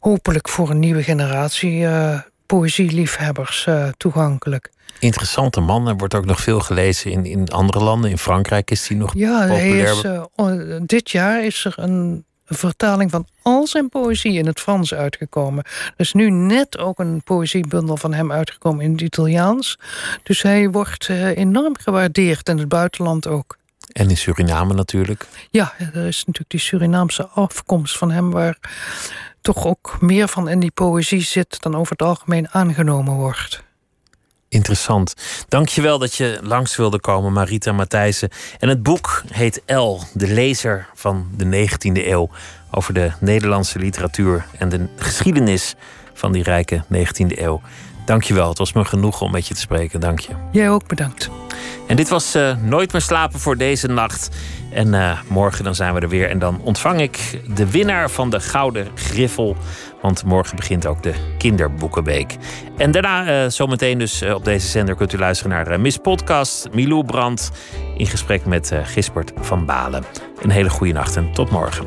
hopelijk voor een nieuwe generatie uh, poëzieliefhebbers uh, toegankelijk. Interessante man. Er wordt ook nog veel gelezen in, in andere landen. In Frankrijk is hij nog ja, populair. Is, dit jaar is er een een vertaling van al zijn poëzie in het Frans uitgekomen. Er is nu net ook een poëziebundel van hem uitgekomen in het Italiaans. Dus hij wordt uh, enorm gewaardeerd in het buitenland ook. En in Suriname natuurlijk. Ja, er is natuurlijk die Surinaamse afkomst van hem... waar toch ook meer van in die poëzie zit... dan over het algemeen aangenomen wordt. Interessant. Dankjewel dat je langs wilde komen, Marita Matthijssen. En het boek heet L, de lezer van de 19e eeuw. Over de Nederlandse literatuur en de geschiedenis van die rijke 19e eeuw. Dankjewel, het was me genoeg om met je te spreken. Dank je. Jij ook bedankt. En dit was uh, Nooit meer slapen voor deze nacht. En uh, morgen dan zijn we er weer. En dan ontvang ik de winnaar van de Gouden Griffel want morgen begint ook de Kinderboekenweek. En daarna, uh, zometeen dus uh, op deze zender, kunt u luisteren naar uh, Miss Podcast. Milou Brandt in gesprek met Gisbert van Balen. Een hele goede nacht en tot morgen.